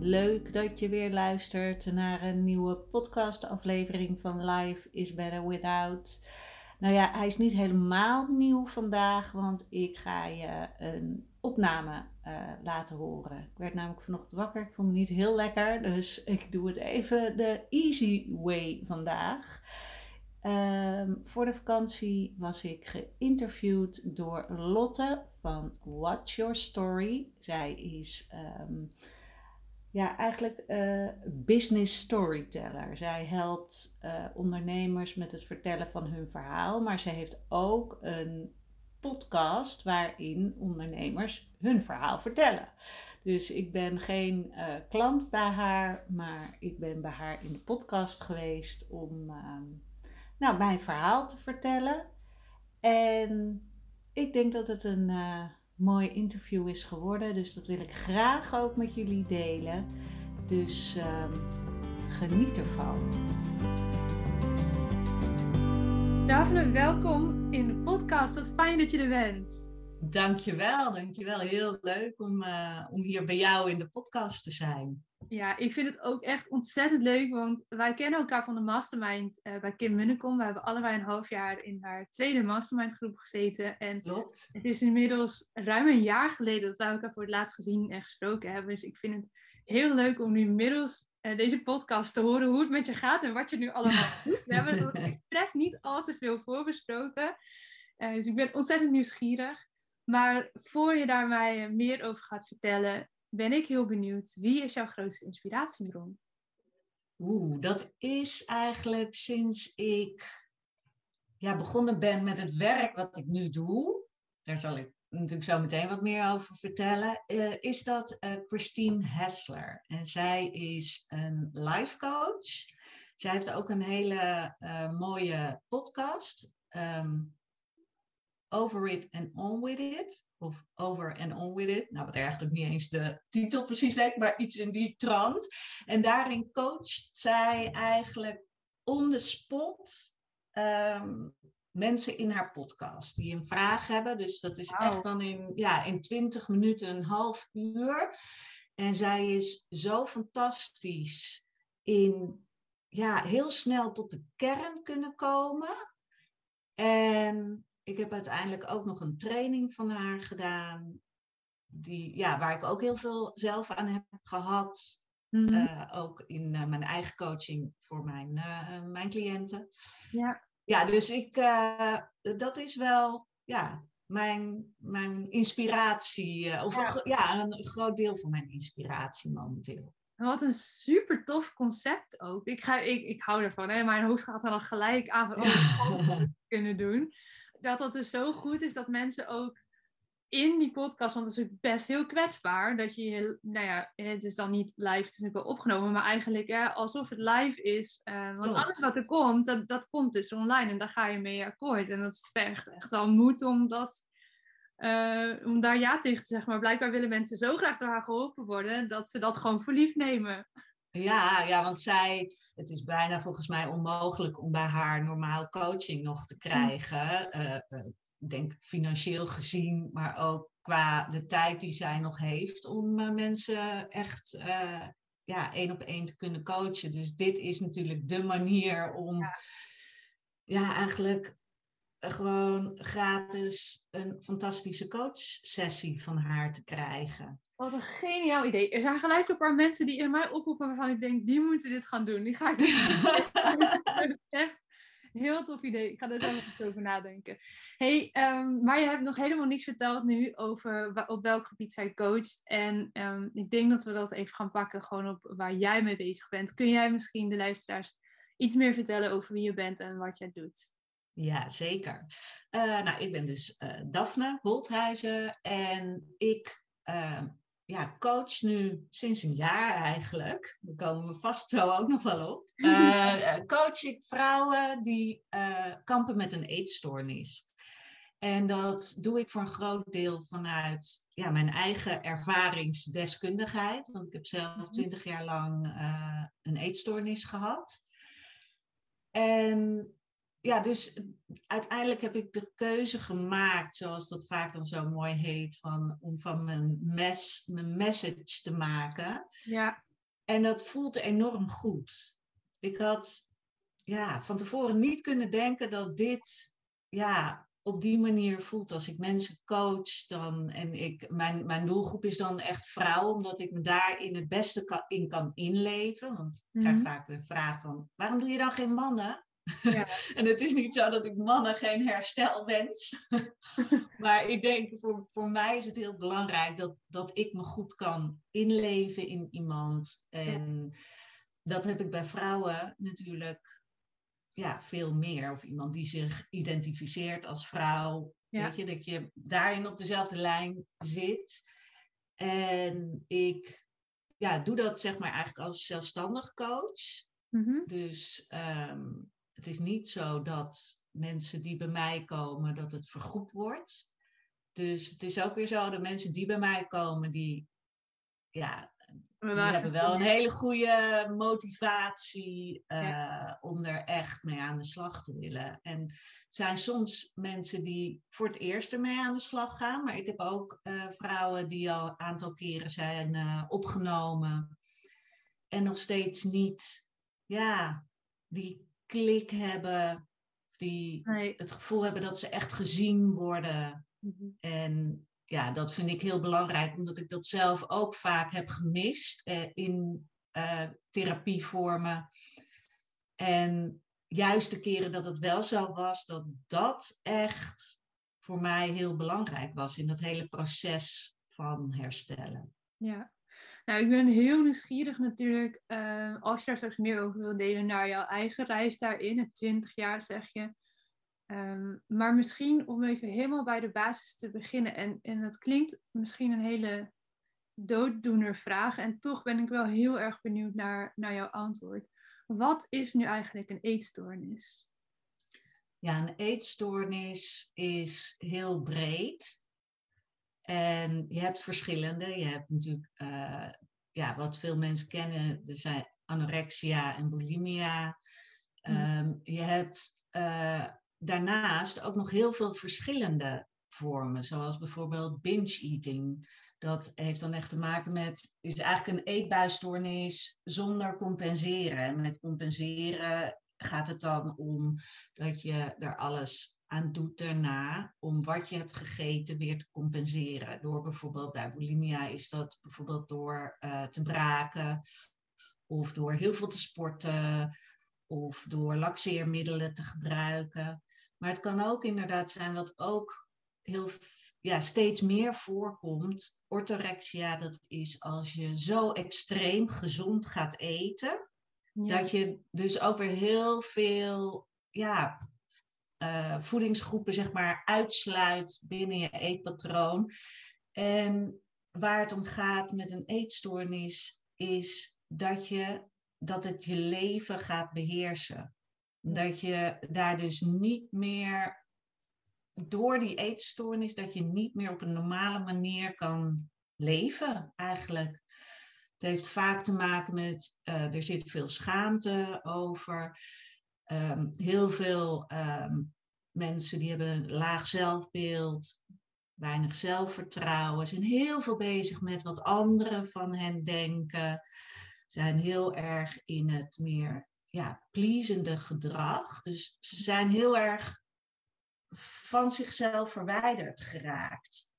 leuk dat je weer luistert naar een nieuwe podcastaflevering van Life is Better Without. Nou ja, hij is niet helemaal nieuw vandaag, want ik ga je een opname uh, laten horen. Ik werd namelijk vanochtend wakker, ik voel me niet heel lekker, dus ik doe het even de easy way vandaag. Um, voor de vakantie was ik geïnterviewd door Lotte van What's Your Story. Zij is um, ja, eigenlijk uh, business storyteller. Zij helpt uh, ondernemers met het vertellen van hun verhaal, maar ze heeft ook een podcast waarin ondernemers hun verhaal vertellen. Dus ik ben geen uh, klant bij haar, maar ik ben bij haar in de podcast geweest om nou, mijn verhaal te vertellen. En ik denk dat het een mooi interview is geworden. Dus dat wil ik graag ook met jullie delen. Dus um, geniet ervan. Daphne, welkom in de podcast. Wat fijn dat je er bent. Dankjewel, dankjewel. Heel leuk om, uh, om hier bij jou in de podcast te zijn. Ja, ik vind het ook echt ontzettend leuk, want wij kennen elkaar van de mastermind uh, bij Kim Munnekom. We hebben allebei een half jaar in haar tweede mastermind groep gezeten. En Klopt. het is inmiddels ruim een jaar geleden dat wij elkaar voor het laatst gezien en gesproken hebben. Dus ik vind het heel leuk om nu inmiddels uh, deze podcast te horen hoe het met je gaat en wat je nu allemaal doet. We hebben het expres niet al te veel voorbesproken. Uh, dus ik ben ontzettend nieuwsgierig. Maar voor je daar mij meer over gaat vertellen, ben ik heel benieuwd. Wie is jouw grootste inspiratiebron? Oeh, dat is eigenlijk sinds ik ja, begonnen ben met het werk wat ik nu doe. Daar zal ik natuurlijk zo meteen wat meer over vertellen. Uh, is dat uh, Christine Hessler. En zij is een life coach. Zij heeft ook een hele uh, mooie podcast. Um, over It and On With It. Of Over and On With It. Nou, wat eigenlijk niet eens de titel precies weet, maar iets in die trant. En daarin coacht zij eigenlijk on the spot um, mensen in haar podcast die een vraag hebben. Dus dat is wow. echt dan in, ja, in 20 minuten, een half uur. En zij is zo fantastisch in ja, heel snel tot de kern kunnen komen. En ik heb uiteindelijk ook nog een training van haar gedaan. Die, ja, waar ik ook heel veel zelf aan heb gehad. Mm-hmm. Uh, ook in uh, mijn eigen coaching voor mijn, uh, mijn cliënten. Ja, ja dus ik, dat is wel ja, mijn, mijn inspiratie. of ja. Een, ja, een groot deel van mijn inspiratie momenteel. Wat een super tof concept ook. Ik, ga, ik, ik hou ervan. Hè? Mijn hoofd gaat er dan gelijk aan van oh, kunnen doen dat dat dus zo goed is dat mensen ook in die podcast, want het is best heel kwetsbaar, dat je, nou ja, het is dan niet live, het is natuurlijk wel opgenomen, maar eigenlijk ja, alsof het live is. Uh, want Klopt. alles wat er komt, dat, dat komt dus online en daar ga je mee akkoord. En dat vergt echt wel moed om, dat, uh, om daar ja tegen te zeggen. Maar blijkbaar willen mensen zo graag door haar geholpen worden, dat ze dat gewoon voor lief nemen. Ja, ja, want zij, het is bijna volgens mij onmogelijk om bij haar normaal coaching nog te krijgen. Uh, uh, denk financieel gezien, maar ook qua de tijd die zij nog heeft om uh, mensen echt ja, één op één te kunnen coachen. Dus dit is natuurlijk de manier om ja, ja eigenlijk gewoon gratis een fantastische coachsessie van haar te krijgen. Wat een geniaal idee. Er zijn gelijk een paar mensen die in mij oproepen waarvan ik denk, die moeten dit gaan doen. Die ga ik Echt Heel tof idee. Ik ga er zo over nadenken. Hey, ehm, maar je hebt nog helemaal niets verteld nu over op welk gebied zij coacht. En ehm, ik denk dat we dat even gaan pakken, gewoon op waar jij mee bezig bent. Kun jij misschien de luisteraars iets meer vertellen over wie je bent en wat jij doet? Ja, zeker. Uh, nou, ik ben dus uh, Daphne Holthuizen en ik uh, ja, coach nu sinds een jaar eigenlijk. Daar komen we vast zo ook nog wel op. coach ik vrouwen die kampen met een eetstoornis. En dat doe ik voor een groot deel vanuit ja, mijn eigen ervaringsdeskundigheid. Want ik heb zelf mhm. twintig jaar lang een eetstoornis gehad. En ja, dus uiteindelijk heb ik de keuze gemaakt, zoals dat vaak dan zo mooi heet, van, om van mijn, mes, mijn message te maken. Ja. En dat voelt enorm goed. Ik had ja, van tevoren niet kunnen denken dat dit ja, op die manier voelt. Als ik mensen coach, dan, en ik, mijn, mijn doelgroep is dan echt vrouwen, omdat ik me daarin het beste in kan inleven. Want ik krijg mhm. vaak de vraag van, waarom doe je dan geen mannen? Ja. en het is niet zo dat ik mannen geen herstel wens. maar ik denk, voor, voor mij is het heel belangrijk dat, dat ik me goed kan inleven in iemand. En dat heb ik bij vrouwen natuurlijk ja, veel meer. Of iemand die zich identificeert als vrouw. Weet je, dat je daarin op dezelfde lijn zit. En ik ja, doe dat zeg maar eigenlijk als zelfstandig coach. Mm Dus ehm, het is niet zo dat mensen die bij mij komen, dat het vergoed wordt. Dus het is ook weer zo, de mensen die bij mij komen, die, ja, die hebben wel een hele goede motivatie uh, om er echt mee aan de slag te willen. En het zijn soms mensen die voor het eerst ermee aan de slag gaan, maar ik heb ook uh, vrouwen die al een aantal keren zijn uh, opgenomen en nog steeds niet, ja, die klik hebben, die het gevoel hebben dat ze echt gezien worden. Mhm. En ja, dat vind ik heel belangrijk, omdat ik dat zelf ook vaak heb gemist eh, in uh, therapievormen. En juist de keren dat het wel zo was, dat dat echt voor mij heel belangrijk was in dat hele proces van herstellen. Ja, nou, ik ben heel nieuwsgierig natuurlijk, uh, als je daar straks meer over wil delen, naar jouw eigen reis daarin, het 20 jaar zeg je. Um, maar misschien om even helemaal bij de basis te beginnen. En, en dat klinkt misschien een hele dooddoener vraag. En toch ben ik wel heel erg benieuwd naar, naar jouw antwoord. Wat is nu eigenlijk een eetstoornis? Ja, een eetstoornis is heel breed. En je hebt verschillende. Je hebt natuurlijk, uh, ja, wat veel mensen kennen, er zijn anorexia en bulimia. Um, je hebt uh, daarnaast ook nog heel veel verschillende vormen, zoals bijvoorbeeld binge eating. Dat heeft dan echt te maken met, is eigenlijk een eetbuisstoornis zonder compenseren. met compenseren gaat het dan om dat je er alles aan doet daarna om wat je hebt gegeten weer te compenseren. Door bijvoorbeeld bij bulimia is dat bijvoorbeeld door uh, te braken of door heel veel te sporten of door laxeermiddelen te gebruiken. Maar het kan ook inderdaad zijn wat ook heel ja, steeds meer voorkomt. Orthorexia, dat is als je zo extreem gezond gaat eten, dat je dus ook weer heel veel ja, uh, voedingsgroepen zeg maar, uitsluit binnen je eetpatroon. En waar het om gaat met een eetstoornis is dat, je, dat het je leven gaat beheersen. Dat je daar dus niet meer door die eetstoornis, dat je niet meer op een normale manier kan leven eigenlijk. Het heeft vaak te maken met, uh, er zit veel schaamte over. Um, heel veel um, mensen die hebben een laag zelfbeeld, weinig zelfvertrouwen, zijn heel veel bezig met wat anderen van hen denken, zijn heel erg in het meer ja, pleasende gedrag. Dus ze zijn heel erg van zichzelf verwijderd geraakt.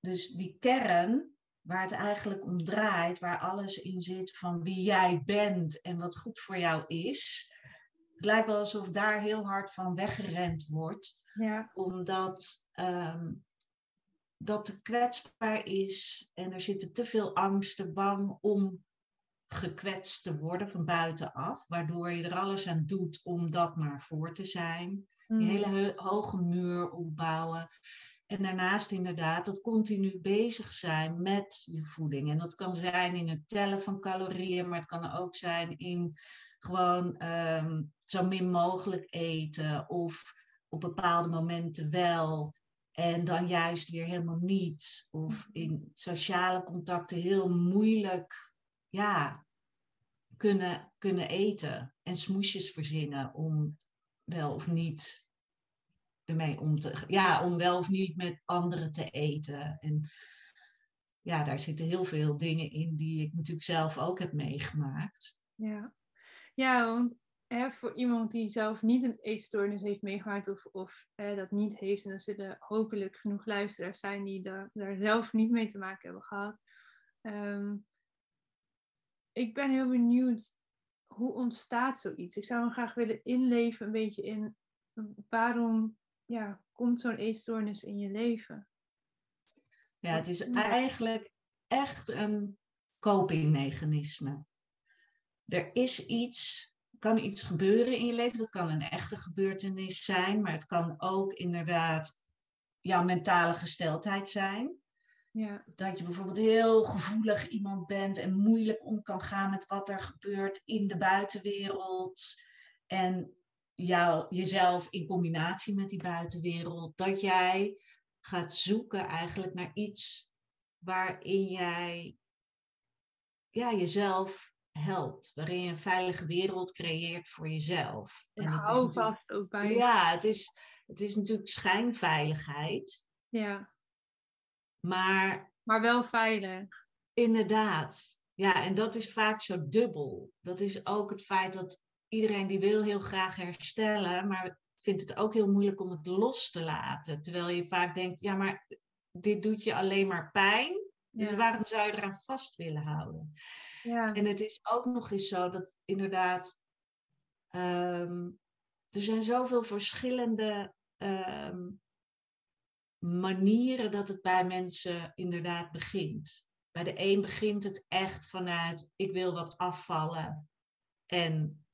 Dus die kern waar het eigenlijk om draait, waar alles in zit van wie jij bent en wat goed voor jou is, het lijkt wel alsof daar heel hard van weggerend wordt. Ja. Omdat ehm, dat te kwetsbaar is en er zitten te veel angsten, bang om gekwetst te worden van buitenaf, waardoor je er alles aan doet om dat maar voor te zijn. Mm. Die hele hoge muur opbouwen. En daarnaast inderdaad dat continu bezig zijn met je voeding. En dat kan zijn in het tellen van calorieën, maar het kan ook zijn in gewoon ehm, zo min mogelijk eten of op bepaalde momenten wel en dan juist weer helemaal niet. Of in sociale contacten heel moeilijk ja, kunnen, kunnen eten en smoesjes verzinnen om wel of niet ermee om te ja, om wel of niet met anderen te eten. En ja, daar zitten heel veel dingen in die ik natuurlijk zelf ook heb meegemaakt. Ja, ja want hè, voor iemand die zelf niet een eetstoornis heeft meegemaakt of, of hè, dat niet heeft, en er zullen hopelijk genoeg luisteraars zijn die daar, daar zelf niet mee te maken hebben gehad. Ehm, ik ben heel benieuwd, hoe ontstaat zoiets? Ik zou hem graag willen inleven een beetje in waarom ja, komt zo'n eetstoornis in je leven? Ja, het is eigenlijk echt een copingmechanisme. Er is iets, kan iets gebeuren in je leven. Dat kan een echte gebeurtenis zijn, maar het kan ook inderdaad jouw mentale gesteldheid zijn. Ja. Dat je bijvoorbeeld heel gevoelig iemand bent en moeilijk om kan gaan met wat er gebeurt in de buitenwereld. En jou, jezelf in combinatie met die buitenwereld, dat jij gaat zoeken eigenlijk naar iets waarin jij ja, jezelf helpt, waarin je een veilige wereld creëert voor jezelf. En het hou is vast ook bij. Ja, het is, het is natuurlijk schijnveiligheid. Ja. Maar. Maar wel veilig. Inderdaad. Ja, en dat is vaak zo dubbel. Dat is ook het feit dat iedereen die wil heel graag herstellen, maar vindt het ook heel moeilijk om het los te laten. Terwijl je vaak denkt, ja, maar dit doet je alleen maar pijn. Dus waarom zou je eraan vast willen houden? Ja. En het is ook nog eens zo dat inderdaad, ehm, er zijn zoveel verschillende ehm, manieren dat het bij mensen inderdaad begint. Bij de een begint het echt vanuit, ik wil wat afvallen. En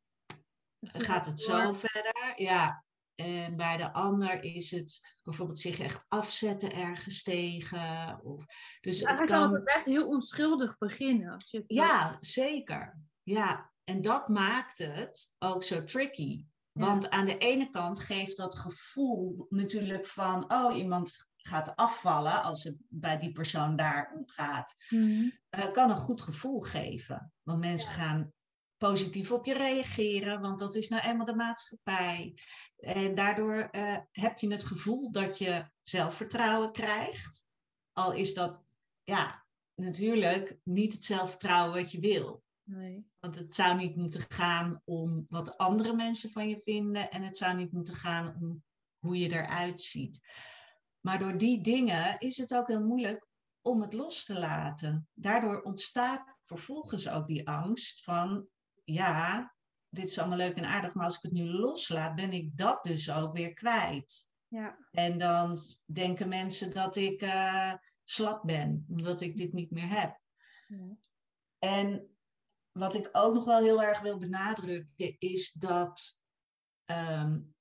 gaat het zo verder. Ja. En bij de ander is het bijvoorbeeld zich echt afzetten ergens tegen. Of, dus ja, het kan het best heel onschuldig beginnen. Als je ja, zeker. Ja, en dat maakt het ook zo tricky. Want aan de ene kant geeft dat gevoel natuurlijk van, oh, iemand gaat afvallen als het bij die persoon daar om gaat. Uh, kan een goed gevoel geven. Want mensen gaan positief op je reageren, want dat is nou eenmaal de maatschappij. En daardoor uh, heb je het gevoel dat je zelfvertrouwen krijgt. Al is dat, ja, natuurlijk niet het zelfvertrouwen wat je wil. Nee. Want het zou niet moeten gaan om wat andere mensen van je vinden en het zou niet moeten gaan om hoe je eruit ziet. Maar door die dingen is het ook heel moeilijk om het los te laten. Daardoor ontstaat vervolgens ook die angst van ja, dit is allemaal leuk en aardig, maar als ik het nu loslaat, ben ik dat dus ook weer kwijt. Ja. En dan denken mensen dat ik uh, slap ben, omdat ik dit niet meer heb. Ja. En wat ik ook nog wel heel erg wil benadrukken, is dat um,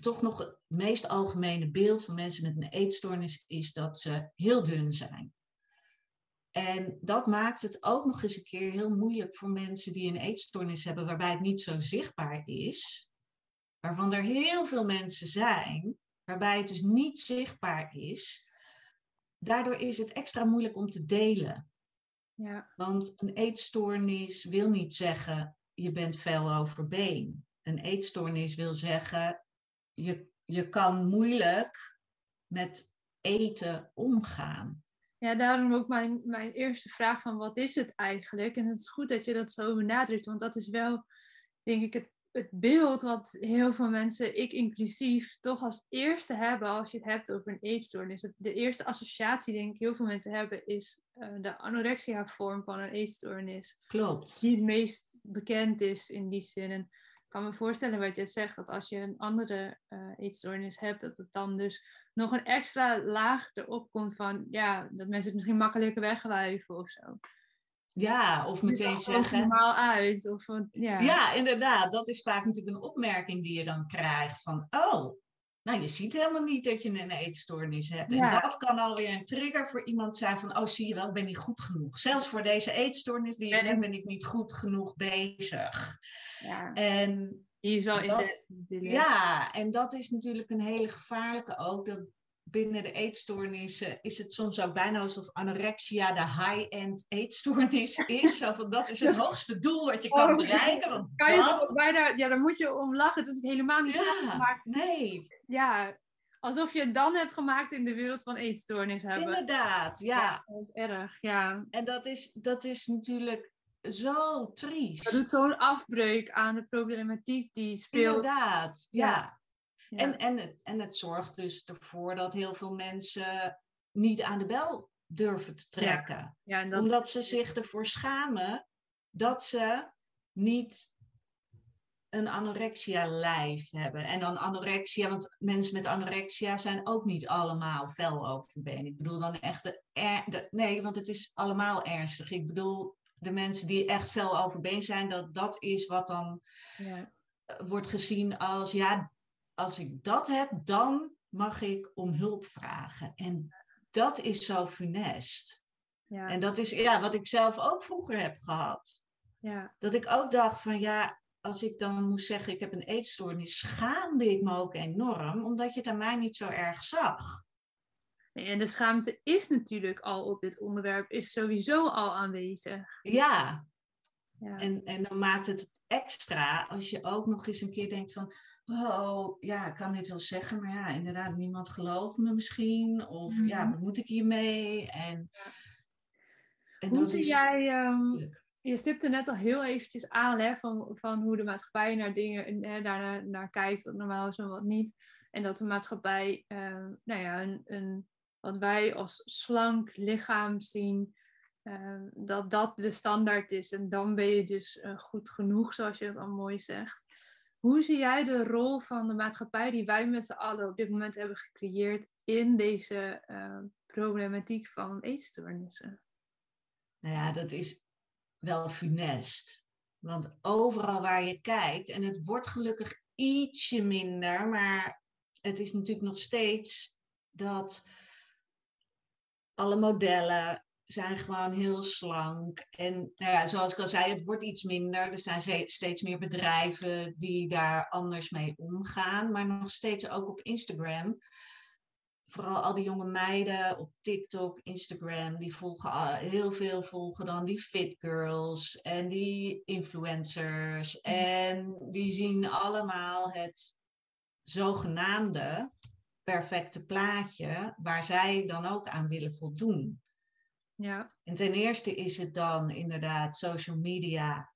toch nog het meest algemene beeld van mensen met een eetstoornis is dat ze heel dun zijn. En dat maakt het ook nog eens een keer heel moeilijk voor mensen die een eetstoornis hebben, waarbij het niet zo zichtbaar is. Waarvan er heel veel mensen zijn, waarbij het dus niet zichtbaar is. Daardoor is het extra moeilijk om te delen. Ja. Want een eetstoornis wil niet zeggen je bent fel over been. Een eetstoornis wil zeggen je, je kan moeilijk met eten omgaan. Ja, daarom ook mijn, mijn eerste vraag van wat is het eigenlijk? En het is goed dat je dat zo benadrukt, want dat is wel, denk ik, het, het beeld wat heel veel mensen, ik inclusief, toch als eerste hebben als je het hebt over een eetstoornis. De eerste associatie, denk ik, heel veel mensen hebben, is uh, de anorexia-vorm van een eetstoornis. Klopt. Die het meest bekend is in die zin. En kan me voorstellen wat je zegt, dat als je een andere uh, eetstoornis hebt, dat het dan dus nog een extra laag erop komt van, ja, dat mensen het misschien makkelijker wegwuiven of zo. Ja, of meteen zeggen. normaal uit. Of, ja. ja, inderdaad. Dat is vaak natuurlijk een opmerking die je dan krijgt van, oh, nou, je ziet helemaal niet dat je een eetstoornis hebt. En dat kan alweer een trigger voor iemand zijn van, oh, zie je wel, ik ben niet goed genoeg. Zelfs voor deze eetstoornis die ik heb, ben ik niet goed genoeg bezig. Ja. En die is wel dat, Ja, en dat is natuurlijk een hele gevaarlijke ook. Dat binnen de eetstoornissen is het soms ook bijna alsof anorexia de high-end eetstoornis is. Zo van, dat is het hoogste doel wat je kan oh, bereiken. Want kan je bijna, ja, daar moet je om lachen. Het is helemaal niet ja, maar, Nee. Ja, alsof je het dan hebt gemaakt in de wereld van eetstoornis hebben. Inderdaad, ja. ja erg, ja. En dat is, dat is natuurlijk zo triest. Dat doet zo'n afbreuk aan de problematiek die speelt. Inderdaad, ja. En, en, het, en het zorgt dus ervoor dat heel veel mensen niet aan de bel durven te trekken. Ja. dat... Omdat ze zich ervoor schamen dat ze niet een anorexia-lijf hebben. En dan anorexia, want mensen met anorexia zijn ook niet allemaal fel overbeen. Ik bedoel dan echt de, de, Nee, want het is allemaal ernstig. Ik bedoel, de mensen die echt fel overbeen zijn, dat, dat is wat dan ja. wordt gezien als, ja, als ik dat heb, dan mag ik om hulp vragen. En dat is zo funest. Ja. En dat is ja, wat ik zelf ook vroeger heb gehad. Ja. Dat ik ook dacht van ja, als ik dan moest zeggen ik heb een eetstoornis, schaamde ik me ook enorm, omdat je het aan mij niet zo erg zag. en de schaamte is natuurlijk al op dit onderwerp, is sowieso al aanwezig. Ja. Ja. En, en dan maakt het extra als je ook nog eens een keer denkt van, oh, ja, ik kan dit wel zeggen, maar ja, inderdaad, niemand gelooft me misschien. Of ja, mhm. wat moet ik hiermee? En, en hoe zie jij, um, je stipte net al heel eventjes aan hè, van, van hoe de maatschappij naar dingen, hè, daar naar, kijkt, wat normaal is en wat niet. En dat de maatschappij, uh, nou ja, een, een, wat wij als slank lichaam zien, uh, dat dat de standaard is. En dan ben je dus uh, goed genoeg, zoals je dat al mooi zegt. Hoe zie jij de rol van de maatschappij die wij met z'n allen op dit moment hebben gecreëerd in deze uh, problematiek van eetstoornissen? Nou ja, dat is wel funest. Want overal waar je kijkt, en het wordt gelukkig ietsje minder, maar het is natuurlijk nog steeds dat alle modellen zijn gewoon heel slank. En nou ja, zoals ik al zei, het wordt iets minder. Er zijn steeds meer bedrijven die daar anders mee omgaan. Maar nog steeds ook op Instagram. Vooral al die jonge meiden op TikTok, Instagram, die volgen heel veel volgen dan die fit girls en die influencers. Mm. En die zien allemaal het zogenaamde perfecte plaatje waar zij dan ook aan willen voldoen. Ja. En ten eerste is het dan inderdaad social media,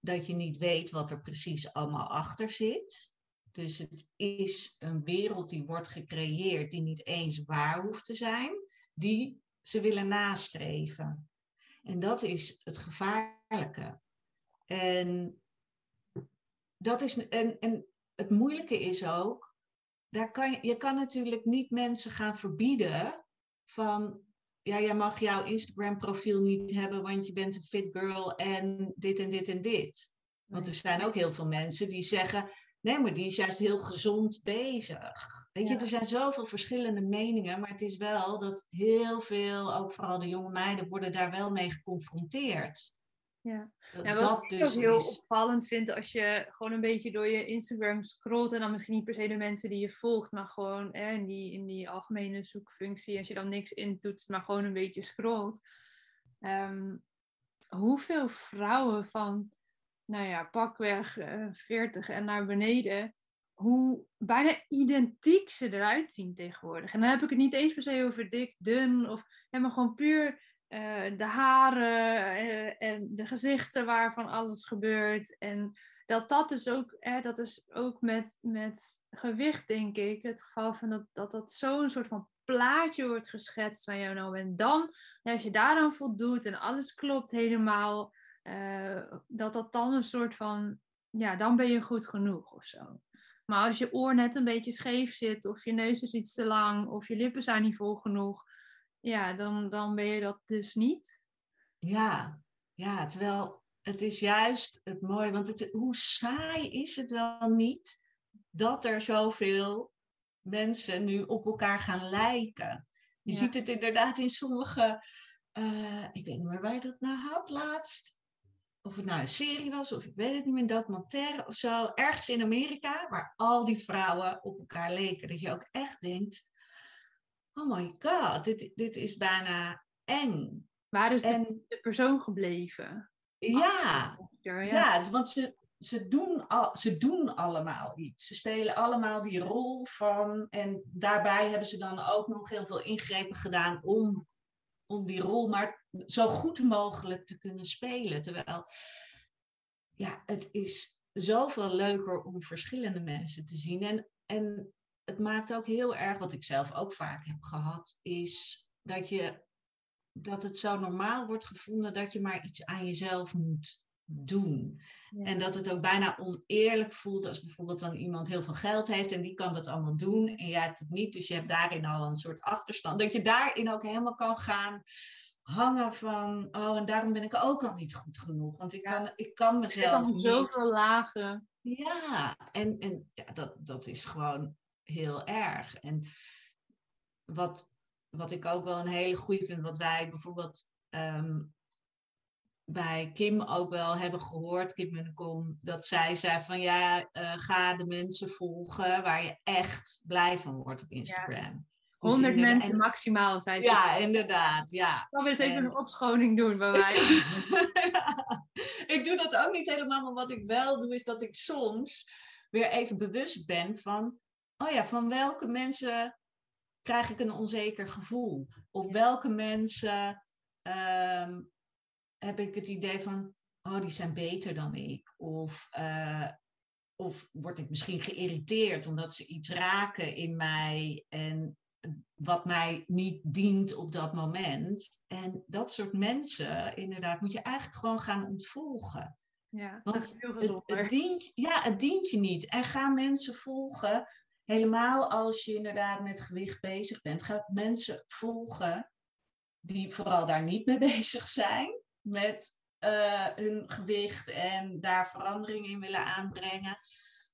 dat je niet weet wat er precies allemaal achter zit. Dus het is een wereld die wordt gecreëerd, die niet eens waar hoeft te zijn, die ze willen nastreven. En dat is het gevaarlijke. En, dat is, en, en het moeilijke is ook, daar kan je, je kan natuurlijk niet mensen gaan verbieden van ja, jij mag jouw Instagram profiel niet hebben, want je bent een fit girl en dit en dit en dit. Want er zijn ook heel veel mensen die zeggen, nee, maar die is juist heel gezond bezig. Weet je, er zijn zoveel verschillende meningen, maar het is wel dat heel veel, ook vooral de jonge meiden, worden daar wel mee geconfronteerd. Ja, ja wat dat ik dus ook heel opvallend vind als je gewoon een beetje door je Instagram scrolt en dan misschien niet per se de mensen die je volgt, maar gewoon hè, in, die, in die algemene zoekfunctie, als je dan niks intoetst, maar gewoon een beetje scrolt. Ehm, hoeveel vrouwen van, nou ja, pakweg uh, eh, 40 en naar beneden, hoe bijna identiek ze eruit zien tegenwoordig. En dan heb ik het niet eens per se over dik, dun, of, hè, maar gewoon puur de haren uh, en de gezichten waarvan alles gebeurt. En dat dat dus ook, hè, dat is ook met, met gewicht, denk ik, het geval van dat dat, dat zo'n soort van plaatje wordt geschetst van jou nou. En dan, als je daaraan voldoet en alles klopt helemaal, uh, dat dat dan een soort van ja, dan ben je goed genoeg of zo. Maar als je oor net een beetje scheef zit, of je neus is iets te lang, of je lippen zijn niet vol genoeg, ja, dan, dan ben je dat dus niet. Ja, ja, terwijl het is juist het mooie, want het, hoe saai is het wel niet dat er zoveel mensen nu op elkaar gaan lijken. Je ziet het inderdaad in sommige, uh, ik weet niet meer waar je dat nou had laatst. Of het nou een serie was, of ik weet het niet meer, een documentaire of zo. Ergens in Amerika, waar al die vrouwen op elkaar leken. Dat je ook echt denkt, oh my god, dit, dit is bijna eng. Waar is de, de persoon gebleven? Ja, ja. ja dus want ze, ze, doen al, ze doen allemaal iets. Ze spelen allemaal die rol van. En daarbij hebben ze dan ook nog heel veel ingrepen gedaan om, om die rol maar zo goed mogelijk te kunnen spelen. Terwijl, ja, het is zoveel leuker om verschillende mensen te zien. En, en het maakt ook heel erg, wat ik zelf ook vaak heb gehad, is dat je dat het zo normaal wordt gevonden dat je maar iets aan jezelf moet doen. En dat het ook bijna oneerlijk voelt als bijvoorbeeld dan iemand heel veel geld heeft en die kan dat allemaal doen en jij hebt het niet, dus je hebt daarin al een soort achterstand. Dat je daarin ook helemaal kan gaan hangen van, oh en daarom ben ik ook al niet goed genoeg, want ik kan, ik kan mezelf ik niet. Zoveel lagen. Ja, en, en ja, dat, dat is gewoon heel erg. En wat, wat ik ook wel een hele goede vind, wat wij bijvoorbeeld ehm, bij Kim ook wel hebben gehoord, Kim Munnekom, dat zij zei van ja, uh, ga de mensen volgen waar je echt blij van wordt op Instagram. Ja. 100 dus mensen maximaal, zei ze. Ja, inderdaad. Ja. Dan wil eens even een opschoning doen bij mij. Ik doe dat ook niet helemaal, maar wat ik wel doe, is dat ik soms weer even bewust ben van, oh ja, van welke mensen krijg ik een onzeker gevoel? Of welke mensen ehm, heb ik het idee van, oh, die zijn beter dan ik. Of, uh, of word ik misschien geïrriteerd omdat ze iets raken in mij en wat mij niet dient op dat moment. En dat soort mensen, inderdaad, moet je eigenlijk gewoon gaan ontvolgen. Ja, Want het, het, dient, ja, het dient je niet. En ga mensen volgen, helemaal als je inderdaad met gewicht bezig bent, ga mensen volgen die vooral daar niet mee bezig zijn met uh, hun gewicht en daar verandering in willen aanbrengen.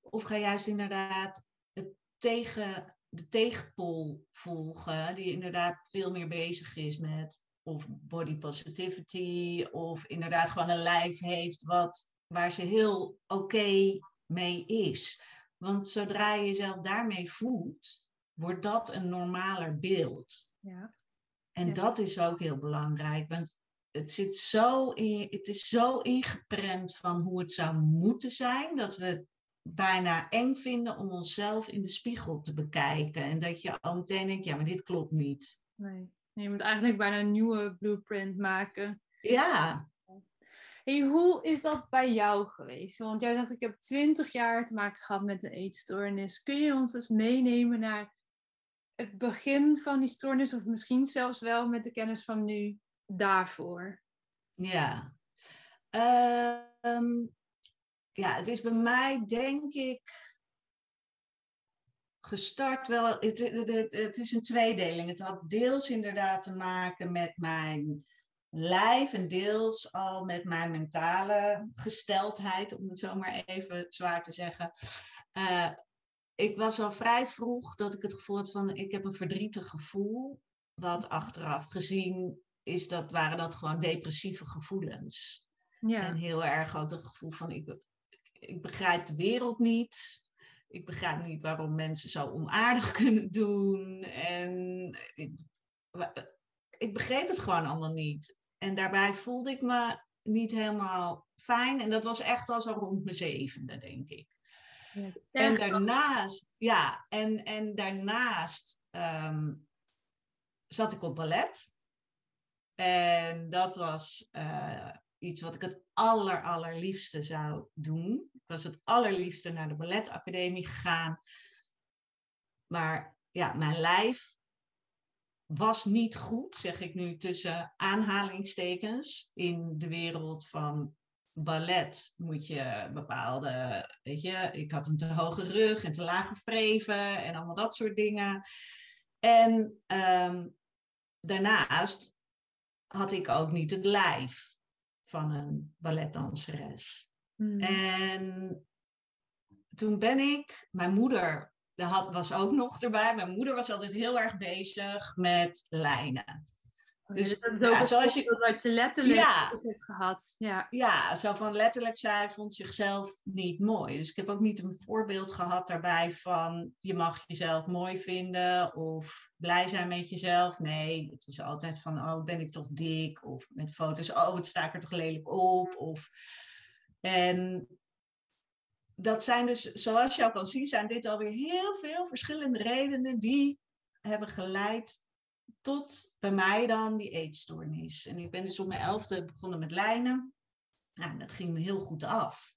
Of ga juist inderdaad het tegen, de tegenpol volgen, die inderdaad veel meer bezig is met of body positivity, of inderdaad gewoon een lijf heeft wat, waar ze heel oké mee is. Want zodra je jezelf daarmee voelt, wordt dat een normaler beeld. Ja. En dat is ook heel belangrijk. Want het, zit zo in, het is zo ingeprent van hoe het zou moeten zijn, dat we het bijna eng vinden om onszelf in de spiegel te bekijken. En dat je al meteen denkt, ja, maar dit klopt niet. Nee, je moet eigenlijk bijna een nieuwe blueprint maken. Ja. Hey, hoe is dat bij jou geweest? Want jij zegt, ik heb twintig jaar te maken gehad met een eetstoornis. Kun je ons dus meenemen naar het begin van die stoornis, of misschien zelfs wel met de kennis van nu? daarvoor? Ja. Ehm, ja, het is bij mij denk ik gestart wel. Het, het, het, is een tweedeling. Het had deels inderdaad te maken met mijn lijf en deels al met mijn mentale gesteldheid, om het zo maar even zwaar te zeggen. Uh, ik was al vrij vroeg dat ik het gevoel had van ik heb een verdrietig gevoel. Wat achteraf gezien is dat, waren dat gewoon depressieve gevoelens. Ja. En heel erg ook het gevoel van ik, ik begrijp de wereld niet. Ik begrijp niet waarom mensen zo onaardig kunnen doen. En ik, ik begreep het gewoon allemaal niet. En daarbij voelde ik me niet helemaal fijn. En dat was echt al zo rond mijn zevende, denk ik. Ja, en daarnaast, ja, en, en daarnaast um, zat ik op ballet. En dat was uh, iets wat ik het aller, allerliefste zou doen. Ik was het allerliefste naar de balletacademie gegaan. Maar ja, mijn lijf was niet goed, zeg ik nu tussen aanhalingstekens, in de wereld van ballet moet je bepaalde, weet je, ik had een te hoge rug en te lage vreven en allemaal dat soort dingen. En ehm, daarnaast had ik ook niet het lijf van een balletdanseres. Hmm. En toen ben ik, mijn moeder de had, was ook nog erbij. Mijn moeder was altijd heel erg bezig met lijnen. Dus ja, zoals je wat je letterlijk ja, hebt gehad. Ja. ja, zo van letterlijk zij vond zichzelf niet mooi. Dus ik heb ook niet een voorbeeld gehad daarbij van je mag jezelf mooi vinden of blij zijn met jezelf. Nee, het is altijd van oh ben ik toch dik of met foto's oh wat sta ik er toch lelijk op of en dat zijn dus, zoals je al kan zien, zijn dit alweer heel veel verschillende redenen die hebben geleid tot bij mij dan die eetstoornis. En ik ben dus op mijn elfde begonnen met lijnen. Nou, dat ging me heel goed af.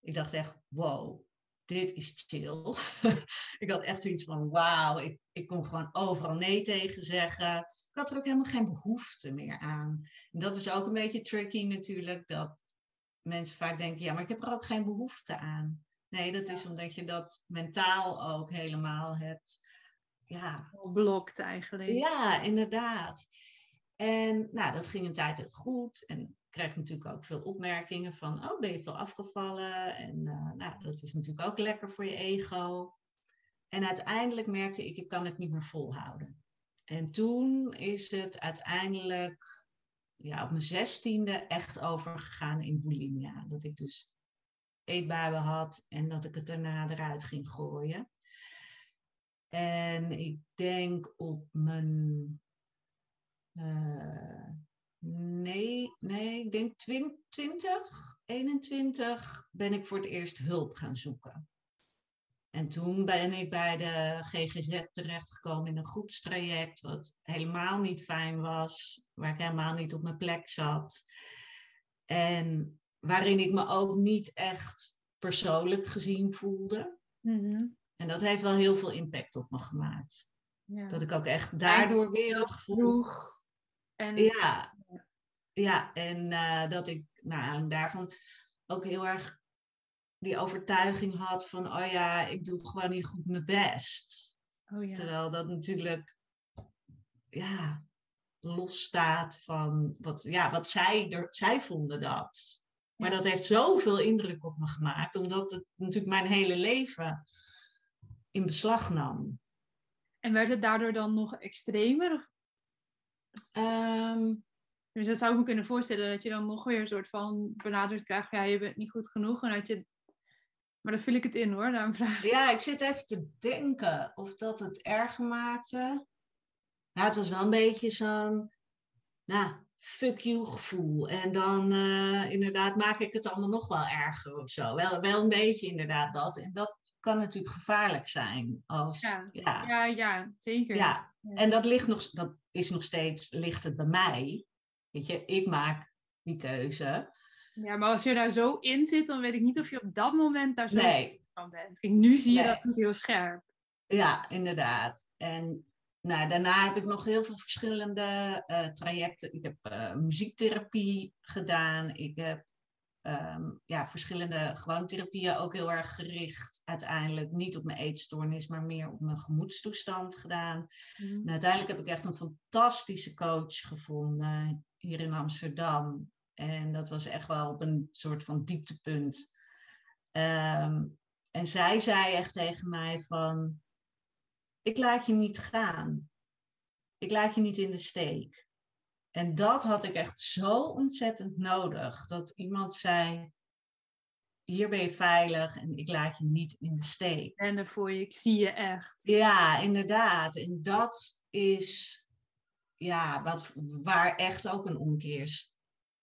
Ik dacht echt, wow, dit is chill. ik had echt zoiets van, wauw, ik, ik kon gewoon overal nee tegen zeggen. Ik had er ook helemaal geen behoefte meer aan. En dat is ook een beetje tricky natuurlijk, dat mensen vaak denken, ja, maar ik heb er ook geen behoefte aan. Nee, dat is omdat je dat mentaal ook helemaal hebt. Ja. Blokt eigenlijk. Ja, inderdaad. En nou, dat ging een tijd goed. En ik kreeg natuurlijk ook veel opmerkingen van, oh, ben je veel afgevallen? En uh, nou, dat is natuurlijk ook lekker voor je ego. En uiteindelijk merkte ik, ik kan het niet meer volhouden. En toen is het uiteindelijk ja, op mijn zestiende echt overgegaan in bulimia. Dat ik dus eetbuien had en dat ik het daarna eruit ging gooien. En ik denk op mijn. Uh, nee, nee, ik denk 20, 21 ben ik voor het eerst hulp gaan zoeken. En toen ben ik bij de GGZ terechtgekomen in een groepstraject, wat helemaal niet fijn was, waar ik helemaal niet op mijn plek zat. En waarin ik me ook niet echt persoonlijk gezien voelde. Mhm. En dat heeft wel heel veel impact op me gemaakt. Ja. Dat ik ook echt daardoor weer het gevoel. En... Ja, ja, en uh, dat ik nou, daarvan ook heel erg die overtuiging had van, oh ja, ik doe gewoon niet goed mijn best. Oh ja. Terwijl dat natuurlijk, ja, losstaat van wat, ja, wat zij, er, zij vonden dat. Maar dat heeft zoveel indruk op me gemaakt, omdat het natuurlijk mijn hele leven in beslag nam. En werd het daardoor dan nog extremer? Um, dus dat zou ik me kunnen voorstellen, dat je dan nog weer een soort van benadrukt krijgt, ja, je bent niet goed genoeg. En dat je... Maar dan vul ik het in hoor, daarom vraag Ja, ik zit even te denken of dat het erger maakte. Ja, het was wel een beetje zo'n, nou, fuck you gevoel. En dan uh, inderdaad maak ik het allemaal nog wel erger of zo. Wel, wel een beetje inderdaad dat. En dat kan natuurlijk gevaarlijk zijn. Als, ja. Ja. ja, zeker. Ja. En dat, ligt nog, dat is nog steeds, ligt het bij mij. Weet je, ik maak die keuze. Ja, maar als je daar zo in zit, dan weet ik niet of je op dat moment daar zo nee. van bent. Kijk, nu zie je dat niet heel scherp. Ja, inderdaad. En nou, daarna heb ik nog heel veel verschillende uh, trajecten. Ik heb uh, muziektherapie gedaan. Ik heb um, ja, verschillende gewoon therapieën ook heel erg gericht. Uiteindelijk niet op mijn eetstoornis, maar meer op mijn gemoedstoestand gedaan. Mm. En uiteindelijk heb ik echt een fantastische coach gevonden hier in Amsterdam. En dat was echt wel op een soort van dieptepunt. Um, en zij zei echt tegen mij van, ik laat je niet gaan. Ik laat je niet in de steek. En dat had ik echt zo ontzettend nodig. Dat iemand zei, hier ben je veilig en ik laat je niet in de steek. En voor je, ik zie je echt. Ja, inderdaad. En dat is ja, wat, waar echt ook een omkeer is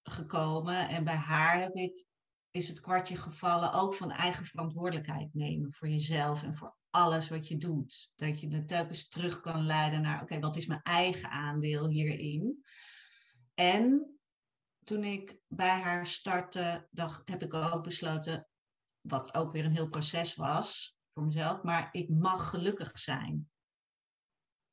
gekomen. En bij haar heb ik, is het kwartje gevallen ook van eigen verantwoordelijkheid nemen voor jezelf en voor alles wat je doet. Dat je het telkens terug kan leiden naar, oké, wat is mijn eigen aandeel hierin? En toen ik bij haar startte, dacht, heb ik ook besloten, wat ook weer een heel proces was voor mezelf, maar ik mag gelukkig zijn.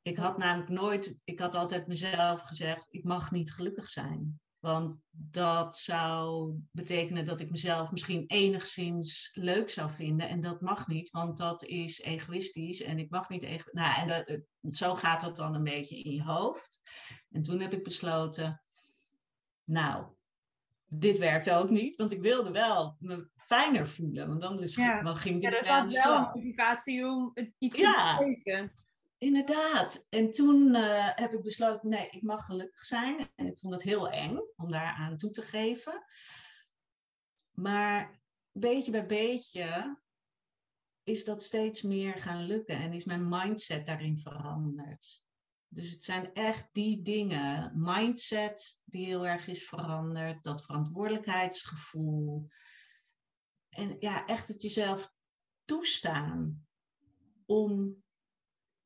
Ik had namelijk nooit, ik had altijd mezelf gezegd, ik mag niet gelukkig zijn. Want dat zou betekenen dat ik mezelf misschien enigszins leuk zou vinden. En dat mag niet, want dat is egoïstisch. En ik mag niet. Ego nou, en dat, zo gaat dat dan een beetje in je hoofd. En toen heb ik besloten. Nou, dit werkt ook niet, want ik wilde wel me fijner voelen. Want dan, dus, dan ging ik ja, dat was wel een motivatie om iets ja. te betekenen. Inderdaad. En toen uh, heb ik besloten, nee, ik mag gelukkig zijn. En ik vond het heel eng om daaraan toe te geven. Maar beetje bij beetje is dat steeds meer gaan lukken en is mijn mindset daarin veranderd. Dus het zijn echt die dingen, mindset die heel erg is veranderd, dat verantwoordelijkheidsgevoel. En ja, echt het jezelf toestaan om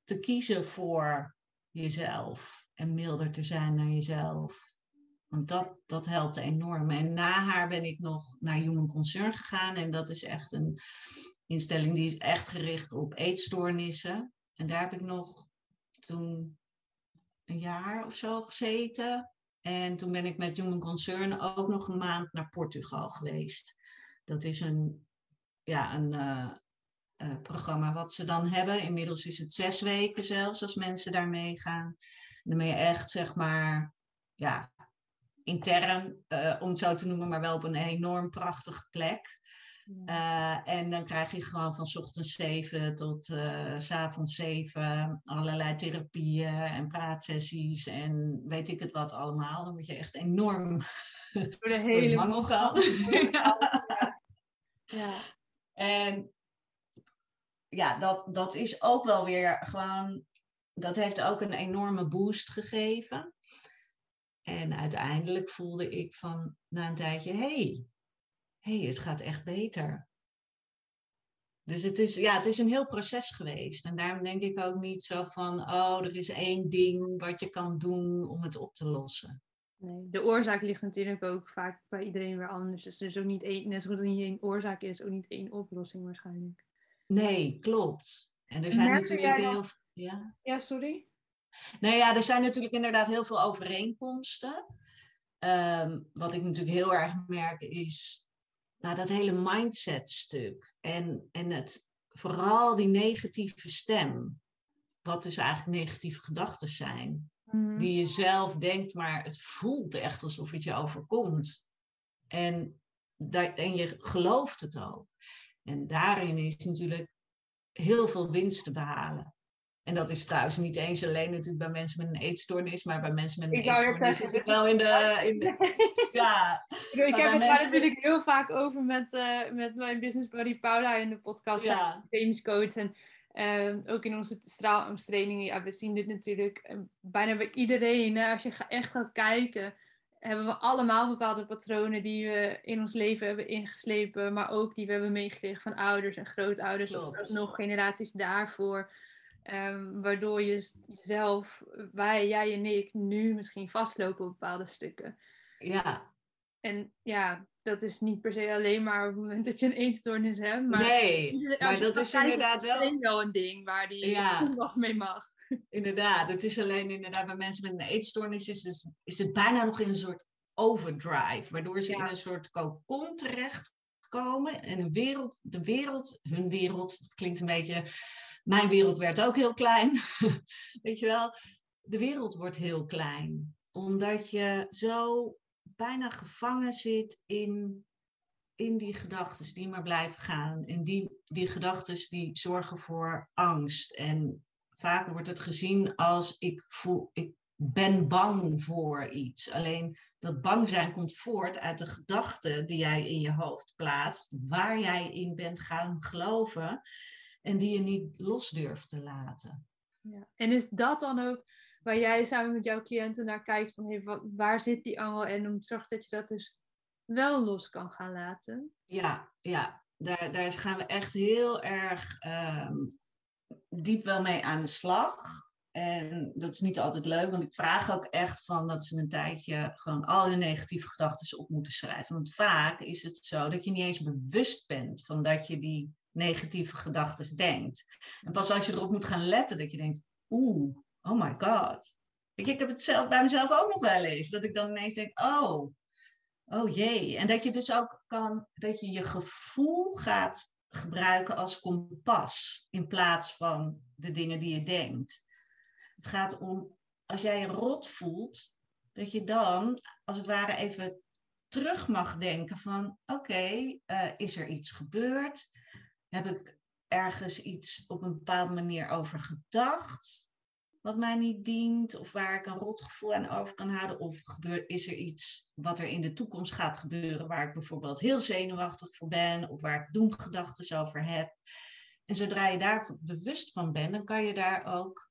te kiezen voor jezelf en milder te zijn naar jezelf. Want dat, dat helpt enorm. En na haar ben ik nog naar Human Concern gegaan. En dat is echt een instelling die is echt gericht op eetstoornissen. En daar heb ik nog toen een jaar of zo gezeten. En toen ben ik met Human Concern ook nog een maand naar Portugal geweest. Dat is een, ja, een, uh, uh, programma wat ze dan hebben. Inmiddels is het zes weken zelfs als mensen daar meegaan. En dan ben je echt, zeg maar, ja, intern, uh, om het zo te noemen, maar wel op een enorm prachtige plek. Uh, en dan krijg je gewoon van ochtends 7 tot uh, s avonds 7 allerlei therapieën en praatsessies en weet ik het wat allemaal. Dan word je echt enorm door de hele mangel gaan. ja. ja. En ja, dat, dat is ook wel weer gewoon, dat heeft ook een enorme boost gegeven. En uiteindelijk voelde ik van na een tijdje, hey, hey, het gaat echt beter. Dus het is, ja, het is een heel proces geweest. En daarom denk ik ook niet zo van, oh, er is één ding wat je kan doen om het op te lossen. Nee, de oorzaak ligt natuurlijk ook vaak bij iedereen weer anders. Dus er is ook niet één, net zoals er niet één oorzaak is, ook niet één oplossing waarschijnlijk. Nee, klopt. En er zijn natuurlijk heel veel. Ja? ja, sorry. Nou ja, er zijn natuurlijk inderdaad heel veel overeenkomsten. Ehm, wat ik natuurlijk heel erg merk is nou, dat hele mindset-stuk. En, en het, vooral die negatieve stem. Wat dus eigenlijk negatieve gedachten zijn. Mhm. Die je zelf denkt, maar het voelt echt alsof het je overkomt. En, dat, en je gelooft het ook. En daarin is natuurlijk heel veel winst te behalen. En dat is trouwens niet eens alleen natuurlijk bij mensen met een eetstoornis, maar bij mensen met een eetstoornis is het wel in de... In ja, ik heb het daar natuurlijk heel vaak over met, uh, met mijn business buddy Paula in de podcast, ja. James Coach. En uh, ook in onze straalangsttrainingen, ja, we zien dit natuurlijk uh, bijna bij iedereen. Hè, als je echt gaat kijken, hebben we allemaal bepaalde patronen die we in ons leven hebben ingeslepen, maar ook die we hebben meegekregen van ouders en grootouders, of nog generaties daarvoor. Um, waardoor je jezelf, wij, jij en ik, nu misschien vastlopen op bepaalde stukken. Ja. En ja, dat is niet per se alleen maar op het moment dat je een eetstoornis hebt. Maar nee, maar dat is inderdaad wel... wel een ding waar die ja. nog mee mag. Inderdaad, het is alleen inderdaad bij mensen met een eetstoornis is, dus, is het bijna nog in een soort overdrive, waardoor ze in een soort cocon terechtkomen en een wereld, de wereld, hun wereld, het klinkt een beetje, mijn wereld werd ook heel klein, weet je wel, de wereld wordt heel klein, omdat je zo bijna gevangen zit in, in die gedachten die maar blijven gaan en die, die gedachten die zorgen voor angst en vaak wordt het gezien als ik, voel, ik ben bang voor iets. Alleen dat bang zijn komt voort uit de gedachten die jij in je hoofd plaatst, waar jij in bent gaan geloven en die je niet los durft te laten. Ja. En is dat dan ook waar jij samen met jouw cliënten naar kijkt van hey, wat, waar zit die angel en om te zorgen dat je dat dus wel los kan gaan laten? Ja, ja. Daar, daar gaan we echt heel erg ehm, diep wel mee aan de slag. En dat is niet altijd leuk, want ik vraag ook echt van dat ze een tijdje gewoon al hun negatieve gedachten op moeten schrijven. Want vaak is het zo dat je niet eens bewust bent van dat je die negatieve gedachten denkt. En pas als je erop moet gaan letten, dat je denkt, oeh, oh my god, ik heb het zelf bij mezelf ook nog wel eens. Dat ik dan ineens denk, oh, oh jee. En dat je dus ook kan, dat je je gevoel gaat gebruiken als kompas in plaats van de dingen die je denkt. Het gaat om, als jij je rot voelt, dat je dan als het ware even terug mag denken van, oké, eh, is er iets gebeurd? Heb ik ergens iets op een bepaalde manier over gedacht? Wat mij niet dient, of waar ik een rotgevoel aan over kan houden, of gebeurt, is er iets wat er in de toekomst gaat gebeuren waar ik bijvoorbeeld heel zenuwachtig voor ben, of waar ik doemgedachten over heb. En zodra je daar bewust van bent, dan kan je daar ook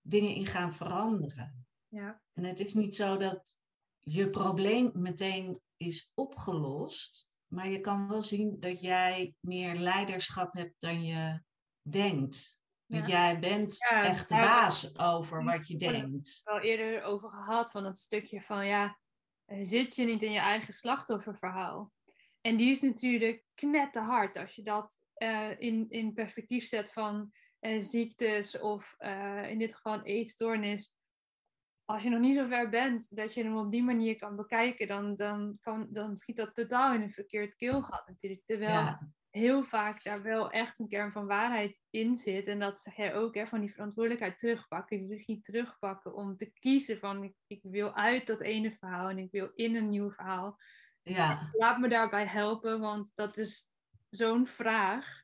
dingen in gaan veranderen. Ja. En het is niet zo dat je probleem meteen is opgelost, maar je kan wel zien dat jij meer leiderschap hebt dan je denkt. Want jij bent echt de baas over wat je denkt. We al eerder over gehad van dat stukje van ja, zit je niet in je eigen slachtofferverhaal? En die is natuurlijk knetterhard als je dat uh, in, in perspectief zet van uh, ziektes of uh, in dit geval een eetstoornis. Als je nog niet zo ver bent dat je hem op die manier kan bekijken, dan, dan, kan, dan schiet dat totaal in een verkeerd keelgat natuurlijk. Terwijl ja heel vaak daar wel echt een kern van waarheid in zit. En dat zeg jij ook, hè, van die verantwoordelijkheid terugpakken, die regie terugpakken om te kiezen van ik, ik, wil uit dat ene verhaal en ik wil in een nieuw verhaal. Ja. Laat me daarbij helpen, want dat is zo'n vraag.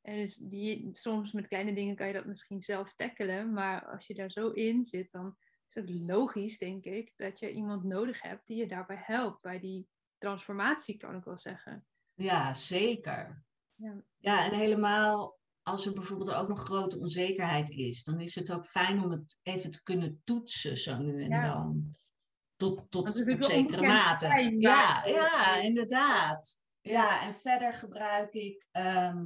En dus die, soms met kleine dingen kan je dat misschien zelf tackelen, maar als je daar zo in zit, dan is het logisch, denk ik, dat je iemand nodig hebt die je daarbij helpt, bij die transformatie, kan ik wel zeggen. Ja, zeker. Ja. ja, en helemaal als er bijvoorbeeld ook nog grote onzekerheid is, dan is het ook fijn om het even te kunnen toetsen zo nu en dan. Tot, tot op zekere mate. ja, ja, inderdaad. Ja, en verder gebruik ik ehm,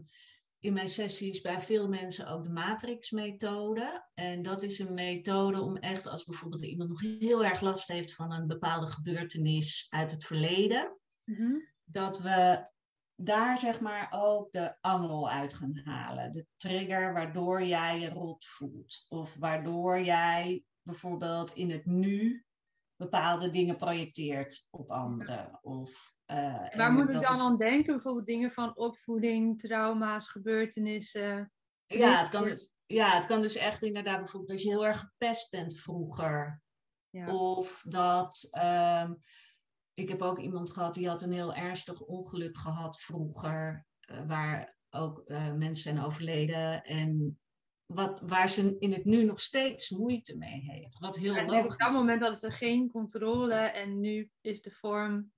in mijn sessies bij veel mensen ook de matrix-methode. En dat is een methode om echt, als bijvoorbeeld iemand nog heel erg last heeft van een bepaalde gebeurtenis uit het verleden, mhm. dat we daar zeg maar ook de angel uit gaan halen. De trigger waardoor jij je rot voelt. Of waardoor jij bijvoorbeeld in het nu bepaalde dingen projecteert op anderen. Of, uh, Waar moet ik dan aan denken? Bijvoorbeeld dingen van opvoeding, trauma's, gebeurtenissen. Ja het, kan dus, ja, het kan dus echt inderdaad bijvoorbeeld als je heel erg gepest bent vroeger. Ja. Of dat... Ehm, ik heb ook iemand gehad die had een heel ernstig ongeluk gehad vroeger, uh, waar ook uh, mensen zijn overleden. En wat, waar ze in het nu nog steeds moeite mee heeft. Wat heel logisch is. Op dat moment hadden ze geen controle en nu is de vorm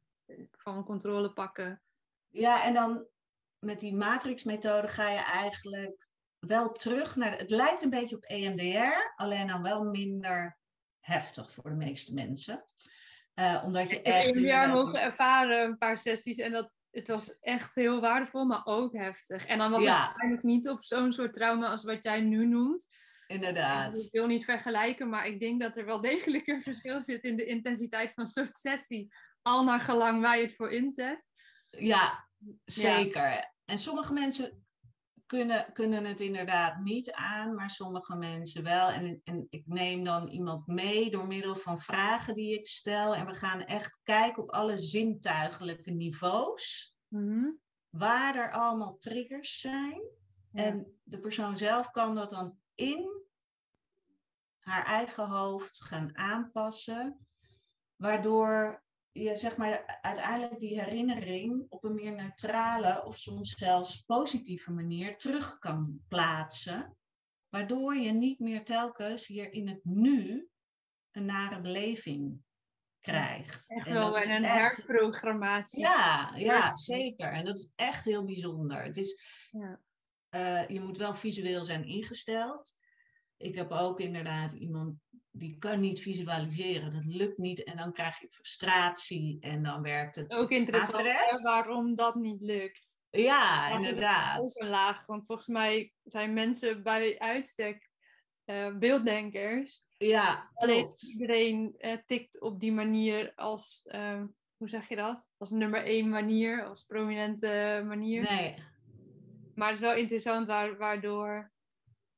van controle pakken. Ja, en dan met die matrixmethode ga je eigenlijk wel terug naar. Het lijkt een beetje op EMDR, alleen dan wel minder heftig voor de meeste mensen. Uh, omdat je echt. Ik heb mogen ervaren, een paar sessies. En dat, het was echt heel waardevol, maar ook heftig. En dan was het eigenlijk niet op zo'n soort trauma als wat jij nu noemt. Inderdaad. Ik wil niet vergelijken, maar ik denk dat er wel degelijk een verschil zit in de intensiteit van zo'n sessie. Al naar gelang waar je het voor inzet. Ja, zeker. En sommige mensen kunnen, kunnen het inderdaad niet aan, maar sommige mensen wel. En, en ik neem dan iemand mee door middel van vragen die ik stel. En we gaan echt kijken op alle zintuigelijke niveaus. Mhm. Waar er allemaal triggers zijn. En de persoon zelf kan dat dan in haar eigen hoofd gaan aanpassen. Waardoor je zeg maar uiteindelijk die herinnering op een meer neutrale of soms zelfs positieve manier terug kan plaatsen. Waardoor je niet meer telkens hier in het nu een nare beleving krijgt. Echt wel bij een echt... herprogrammatie. Ja, ja, zeker. En dat is echt heel bijzonder. Het is, ja. Uh, je moet wel visueel zijn ingesteld. Ik heb ook inderdaad iemand die kan niet visualiseren. Dat lukt niet en dan krijg je frustratie en dan werkt het. Ook interessant waarom dat niet lukt. Ja, inderdaad. Ook een laag, want volgens mij zijn mensen bij uitstek uh, beelddenkers. Ja, Alleen iedereen uh, tikt op die manier als, uh, hoe zeg je dat? Als nummer één manier, als prominente manier. Nee. Maar het is wel interessant waar, waardoor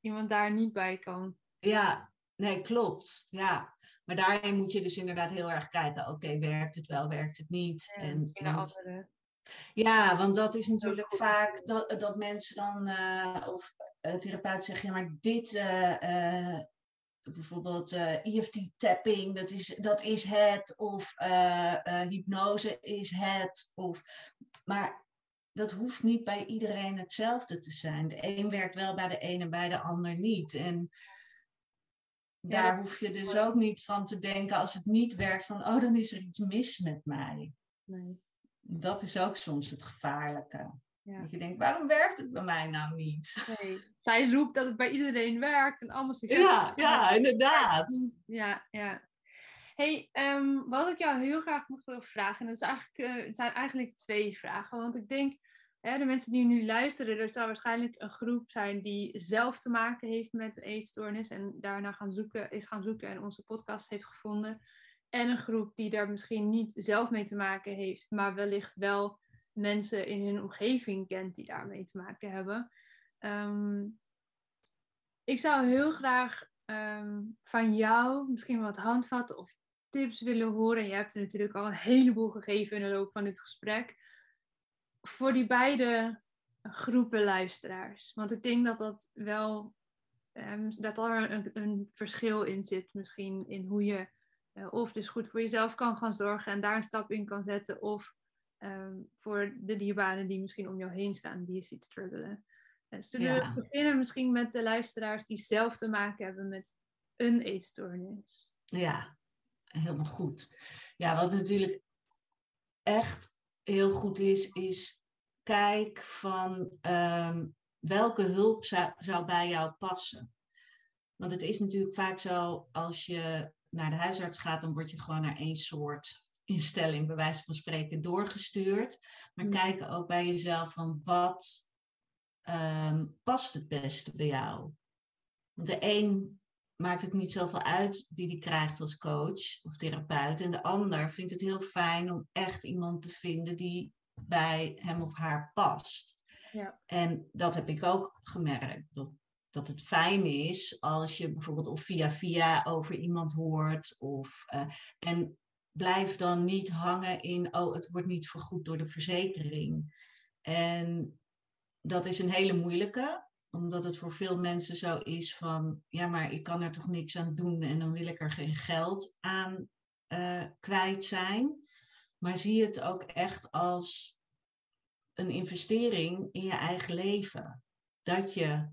iemand daar niet bij kan. Ja, Nee, klopt. Ja. Maar daarin moet je dus inderdaad heel erg kijken. Oké, werkt het wel, werkt het niet? Ja, en, want, ja, want dat is natuurlijk vaak dat, dat mensen dan, eh, of uh, therapeuten zeggen, ja, maar dit, eh, eh, bijvoorbeeld eh, EFT-tapping, dat is, dat is het, of eh, eh, hypnose is het, of, maar dat hoeft niet bij iedereen hetzelfde te zijn. De een werkt wel bij de een en bij de ander niet. En daar hoef je dus ook niet van te denken als het niet werkt, van, oh, dan is er iets mis met mij. Nee. Dat is ook soms het gevaarlijke. Ja. Dat je denkt, waarom werkt het bij mij nou niet? nee. Zij roept dat het bij iedereen werkt en allemaal Ja, ja, inderdaad. Ja, ja. Hey, ehm, wat ik jou heel graag nog wil vragen, en dat is eigenlijk, eh, het zijn eigenlijk twee vragen. Want ik denk, de mensen die nu luisteren, er zal waarschijnlijk een groep zijn die zelf te maken heeft met een eetstoornis en daarna gaan zoeken, is gaan zoeken en onze podcast heeft gevonden. En een groep die daar misschien niet zelf mee te maken heeft, maar wellicht wel mensen in hun omgeving kent die daarmee te maken hebben. Ehm, ik zou heel graag ehm, van jou misschien wat handvatten of tips willen horen. Je hebt er natuurlijk al een heleboel gegeven in de loop van dit gesprek. Voor die beide groepen luisteraars. Want ik denk dat dat wel ehm, dat er een, een verschil in zit, misschien in hoe je eh, of dus goed voor jezelf kan gaan zorgen en daar een stap in kan zetten, of ehm, voor de dierbaren die misschien om jou heen staan, die je ziet struggelen. Eh, zullen Ja. we beginnen misschien met de luisteraars die zelf te maken hebben met een eetstoornis? Ja, helemaal goed. Ja, wat natuurlijk echt heel goed is, is kijk van ehm, welke hulp zou, zou bij jou passen. Want het is natuurlijk vaak zo, als je naar de huisarts gaat, dan word je gewoon naar één soort instelling, bij wijze van spreken, doorgestuurd. Maar Mm. kijk ook bij jezelf van wat ehm, past het beste bij jou. Want de een maakt het niet zoveel uit wie die krijgt als coach of therapeut. En de ander vindt het heel fijn om echt iemand te vinden die bij hem of haar past. Ja. En dat heb ik ook gemerkt. Dat, dat het fijn is als je bijvoorbeeld of via via over iemand hoort. Of, eh, en blijf dan niet hangen in, oh, het wordt niet vergoed door de verzekering. En dat is een hele moeilijke omdat het voor veel mensen zo is van, ja, maar ik kan er toch niks aan doen en dan wil ik er geen geld aan eh, kwijt zijn. Maar zie het ook echt als een investering in je eigen leven. Dat je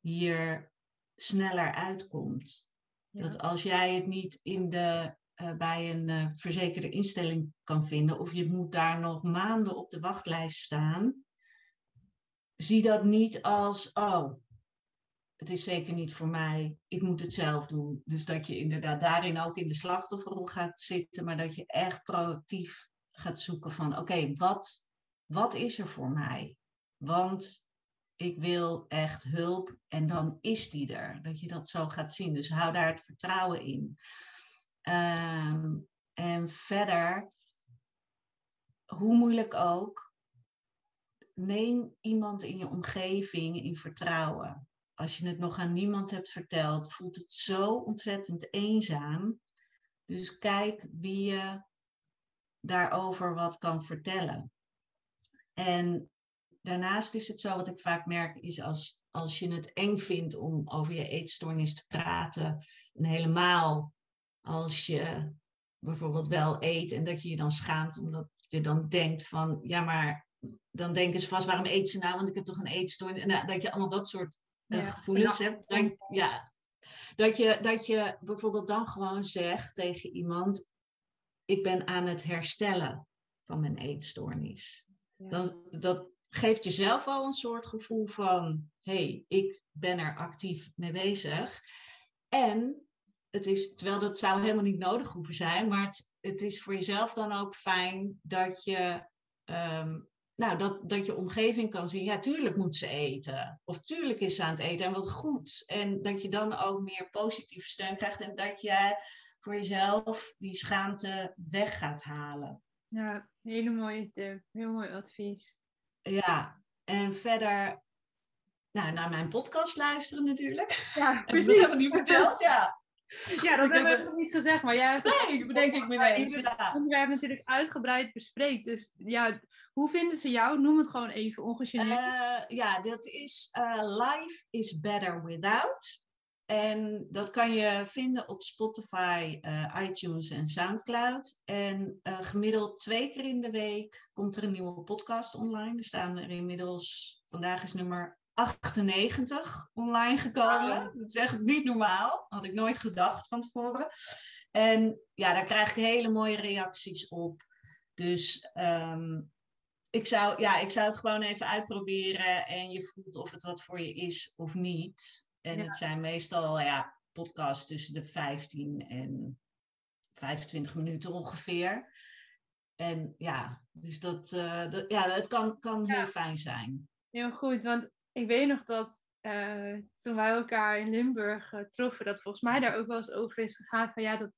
hier sneller uitkomt. Ja. Dat als jij het niet in de, eh, bij een eh, verzekerde instelling kan vinden, of je moet daar nog maanden op de wachtlijst staan, zie dat niet als, oh, het is zeker niet voor mij, ik moet het zelf doen. Dus dat je inderdaad daarin ook in de slachtofferrol gaat zitten, maar dat je echt proactief gaat zoeken van, oké, wat, wat is er voor mij? Want ik wil echt hulp en dan is die er. Dat je dat zo gaat zien. Dus hou daar het vertrouwen in. Ehm, en verder, hoe moeilijk ook, neem iemand in je omgeving in vertrouwen. Als je het nog aan niemand hebt verteld, voelt het zo ontzettend eenzaam. Dus kijk wie je daarover wat kan vertellen. En daarnaast is het zo, wat ik vaak merk, is als, als je het eng vindt om over je eetstoornis te praten, en helemaal als je bijvoorbeeld wel eet en dat je je dan schaamt omdat je dan denkt van, ja maar dan denken ze vast, waarom eet ze nou? Want ik heb toch een eetstoornis. Nou, dat je allemaal dat soort uh, Ja, gevoelens ja. hebt. Dan, ja, dat, je, dat je bijvoorbeeld dan gewoon zegt tegen iemand, ik ben aan het herstellen van mijn eetstoornis. Ja. Dan, dat geeft jezelf al een soort gevoel van, hé, hey, ik ben er actief mee bezig. En het is, terwijl dat zou helemaal niet nodig hoeven zijn, maar het, het is voor jezelf dan ook fijn dat je, um, nou, dat, dat je omgeving kan zien, ja, tuurlijk moet ze eten. Of tuurlijk is ze aan het eten en wat goed. En dat je dan ook meer positieve steun krijgt en dat jij voor jezelf die schaamte weg gaat halen. Ja, hele mooie tip. Heel mooi advies. Ja, en verder nou, naar mijn podcast luisteren natuurlijk. Ja, Heb ik nog helemaal niet verteld, ja. Ja, dat Ik hebben heb we nog niet gezegd, maar jij hebt het Nee, bedenk ik me. Ja. onderwerp natuurlijk uitgebreid bespreekt. Dus ja, hoe vinden ze jou? Noem het gewoon even ongegeneerd. Eh, ja, dat is eh, Life is Better Without. En dat kan je vinden op Spotify, eh, iTunes en Soundcloud. En gemiddeld twee keer in de week komt er een nieuwe podcast online. Er staan er inmiddels, vandaag is nummer 98 online gekomen. Dat is echt niet normaal. Had ik nooit gedacht van tevoren. En ja, daar krijg ik hele mooie reacties op. Dus ehm, ik, zou, ja, ik zou het gewoon even uitproberen en je voelt of het wat voor je is of niet. En Ja. het zijn meestal ja, podcasts tussen de 15 en 25 minuten ongeveer. En ja, dus dat, eh, dat, ja, het kan, kan Ja. heel fijn zijn. Heel goed, want ik weet nog dat eh, toen wij elkaar in Limburg eh, troffen, dat volgens mij daar ook wel eens over is gegaan van ja, dat,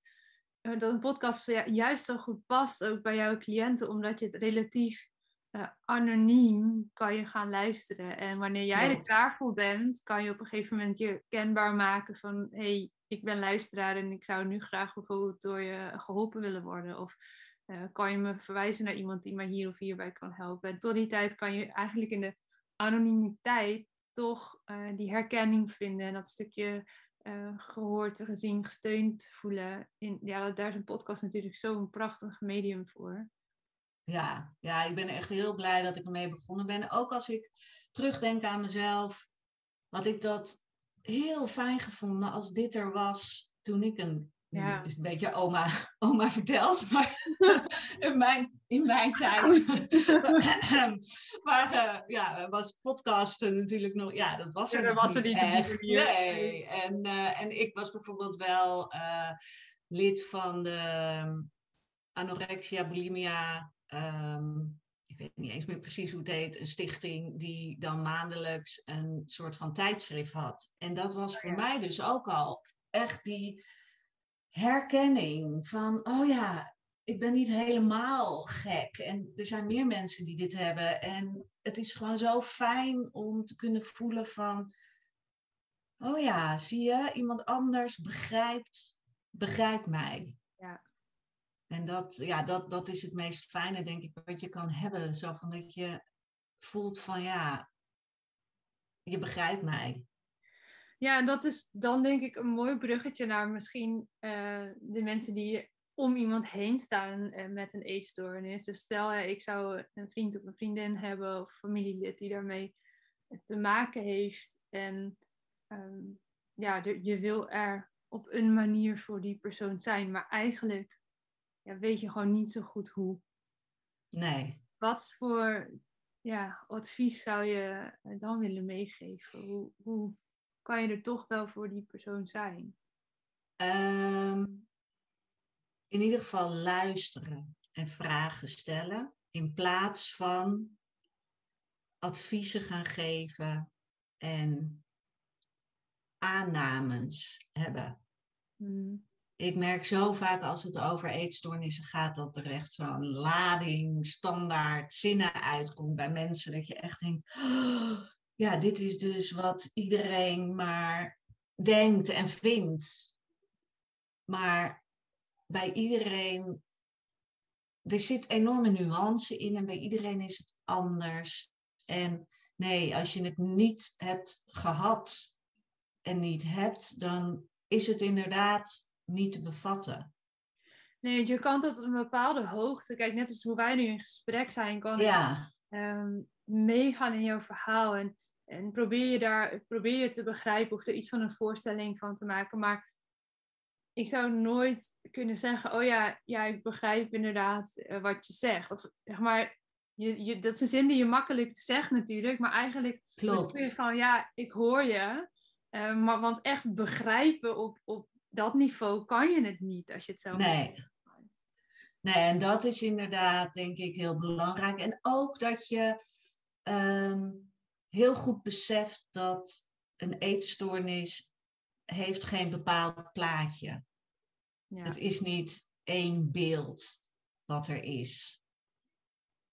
eh, dat een podcast juist zo goed past ook bij jouw cliënten, omdat je het relatief anoniem kan je gaan luisteren. En wanneer jij er klaar voor bent, kan je op een gegeven moment je kenbaar maken van hé, hey, ik ben luisteraar en ik zou nu graag bijvoorbeeld door je geholpen willen worden. Of kan je me verwijzen naar iemand die mij hier of hierbij kan helpen. En tot die tijd kan je eigenlijk in de anonimiteit toch eh, die herkenning vinden en dat stukje eh, gehoord, gezien, gesteund voelen. In, ja, daar is een podcast natuurlijk zo'n prachtig medium voor. Ja, ja, ik ben echt heel blij dat ik ermee begonnen ben. Ook als ik terugdenk aan mezelf, had ik dat heel fijn gevonden als dit er was toen ik een. Ja. Is een beetje oma, oma verteld, maar in mijn, in mijn tijd. maar eh, ja, was podcasten natuurlijk nog. Ja, dat was er dat nog was er niet echt. Nee. En, eh, en ik was bijvoorbeeld wel eh, lid van de ehm, anorexia, bulimia. ehm, ik weet niet eens meer precies hoe het heet, een stichting die dan maandelijks een soort van tijdschrift had. En dat was voor ja. mij dus ook al echt die herkenning van, oh ja, ik ben niet helemaal gek. En er zijn meer mensen die dit hebben. En het is gewoon zo fijn om te kunnen voelen van, oh ja, zie je, iemand anders begrijpt, begrijpt mij. Ja. En dat, ja, dat, dat is het meest fijne, denk ik, wat je kan hebben. Zo van dat je voelt van, ja, je begrijpt mij. Ja, en dat is dan denk ik een mooi bruggetje naar misschien eh, de mensen die om iemand heen staan eh, met een eetstoornis. Dus stel, ik zou een vriend of een vriendin hebben of familielid die daarmee te maken heeft. En ehm, ja, de- je wil er op een manier voor die persoon zijn, maar eigenlijk ja, weet je gewoon niet zo goed hoe. Nee. Wat voor ja, advies zou je dan willen meegeven? Hoe, hoe kan je er toch wel voor die persoon zijn? Ehm, in ieder geval luisteren en vragen stellen. In plaats van adviezen gaan geven en aannames hebben. Hmm. Ik merk zo vaak als het over eetstoornissen gaat, dat er echt zo'n lading standaard zinnen uitkomt bij mensen. Dat je echt denkt, "Oh, ja, dit is dus wat iedereen maar denkt en vindt. Maar bij iedereen, er zit enorme nuance in en bij iedereen is het anders. En nee, als je het niet hebt gehad en niet hebt, dan is het inderdaad niet te bevatten. Nee, want je kan tot een bepaalde hoogte, kijk, net als hoe wij nu in gesprek zijn, kan Ja, ehm, meegaan in jouw verhaal en, en probeer je daar probeer je te begrijpen of er iets van een voorstelling van te maken. Maar ik zou nooit kunnen zeggen, oh ja, ja ik begrijp inderdaad eh, wat je zegt. Of zeg maar, je, je, dat is een zin die je makkelijk zegt natuurlijk, maar eigenlijk bedoel je klopt. van ja, ik hoor je. eh, maar want echt begrijpen op, op dat niveau kan je het niet als je het zo Nee. Nee, en dat is inderdaad, denk ik, heel belangrijk. En ook dat je ehm, heel goed beseft dat een eetstoornis heeft geen bepaald plaatje. Ja. Het is niet één beeld wat er is.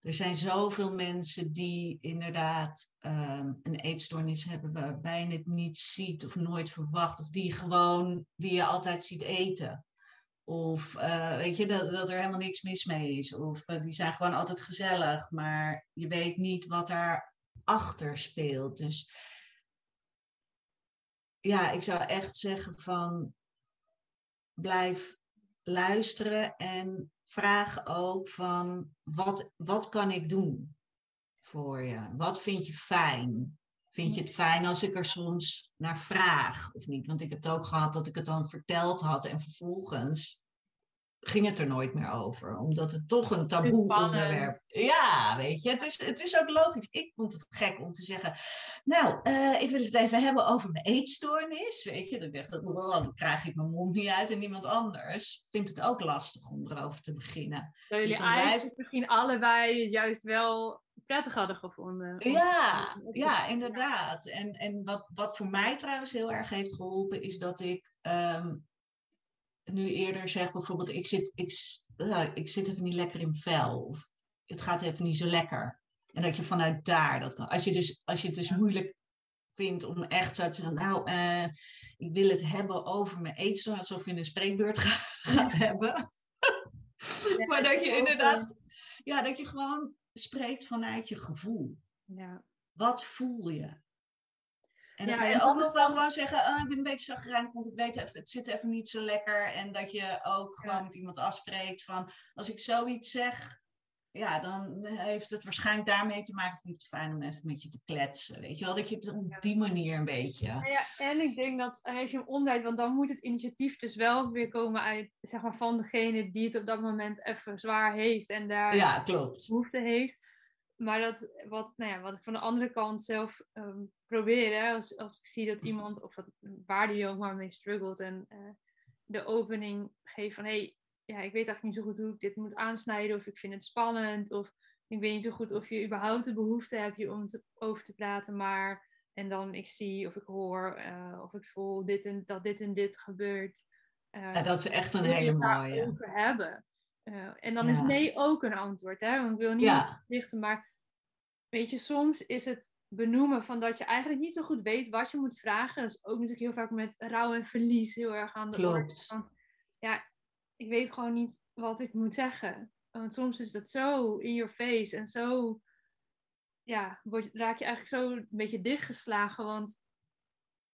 Er zijn zoveel mensen die inderdaad ehm, een eetstoornis hebben waarbij je het niet ziet of nooit verwacht. Of die gewoon, die je altijd ziet eten. Of eh, weet je, dat, dat er helemaal niks mis mee is. Of eh, die zijn gewoon altijd gezellig, maar je weet niet wat daarachter speelt. Dus ja, ik zou echt zeggen van blijf luisteren en vraag ook van wat, wat kan ik doen voor je? Wat vind je fijn? Vind je het fijn als ik er soms naar vraag of niet? Want ik heb het ook gehad dat ik het dan verteld had en vervolgens ging het er nooit meer over. Omdat het toch een taboe onderwerp Ja, weet je, het is, het is ook logisch. Ik vond het gek om te zeggen, nou, uh, ik wil het even hebben over mijn eetstoornis. Weet je, dan, dacht ik, dan krijg ik mijn mond niet uit en iemand anders vindt het ook lastig om erover te beginnen. Dat jullie dus eigenlijk misschien allebei juist wel prettig hadden gevonden. Ja, ja, inderdaad. En, en wat, wat voor mij trouwens heel erg heeft geholpen, is dat ik ehm, nu eerder zeg bijvoorbeeld, ik zit, ik, ik zit even niet lekker in vel. Of het gaat even niet zo lekker. En dat je vanuit daar dat kan. Als je, dus, als je het dus moeilijk vindt om echt zo te zeggen, nou, uh, ik wil het hebben over mijn eetstoor, alsof je een spreekbeurt gaat hebben. maar dat je inderdaad, ja, dat je gewoon spreekt vanuit je gevoel. Ja. Wat voel je? En dan kan je ook nog wel gewoon zeggen, oh, ik ben een beetje zagrijnig, want ik weet even, het zit even niet zo lekker. En dat je ook gewoon met iemand afspreekt van, als ik zoiets zeg, ja, dan heeft het waarschijnlijk daarmee te maken. Vind ik het fijn om even met je te kletsen. Weet je wel, dat je het op die manier een beetje. Ja, en ik denk dat als je hem omdraait, want dan moet het initiatief dus wel weer komen uit, zeg maar, van degene die het op dat moment even zwaar heeft en daar ja, klopt. behoefte heeft. Maar dat, wat, nou ja, wat ik van de andere kant zelf um, probeer, hè, als, als ik zie dat iemand, of dat, waar die ook maar mee struggelt, en uh, de opening geeft van, hé, hey, ja, ik weet eigenlijk niet zo goed hoe ik dit moet aansnijden, of ik vind het spannend, of ik weet niet zo goed of je überhaupt de behoefte hebt hier om te, over te praten, maar, en dan ik zie of ik hoor, uh, of ik voel dit en, dat dit en dit gebeurt. Uh, ja, dat is echt een hele mooie. over hebben. Uh, en dan ja. is nee ook een antwoord. Hè? Want ik wil niet ja. maar weet je, soms is het benoemen van dat je eigenlijk niet zo goed weet wat je moet vragen. Dat is ook natuurlijk heel vaak met rouw en verlies heel erg aan de Klopt. ja, ik weet gewoon niet wat ik moet zeggen. Want soms is dat zo in your face en zo, ja, word, raak je eigenlijk zo een beetje dichtgeslagen. Want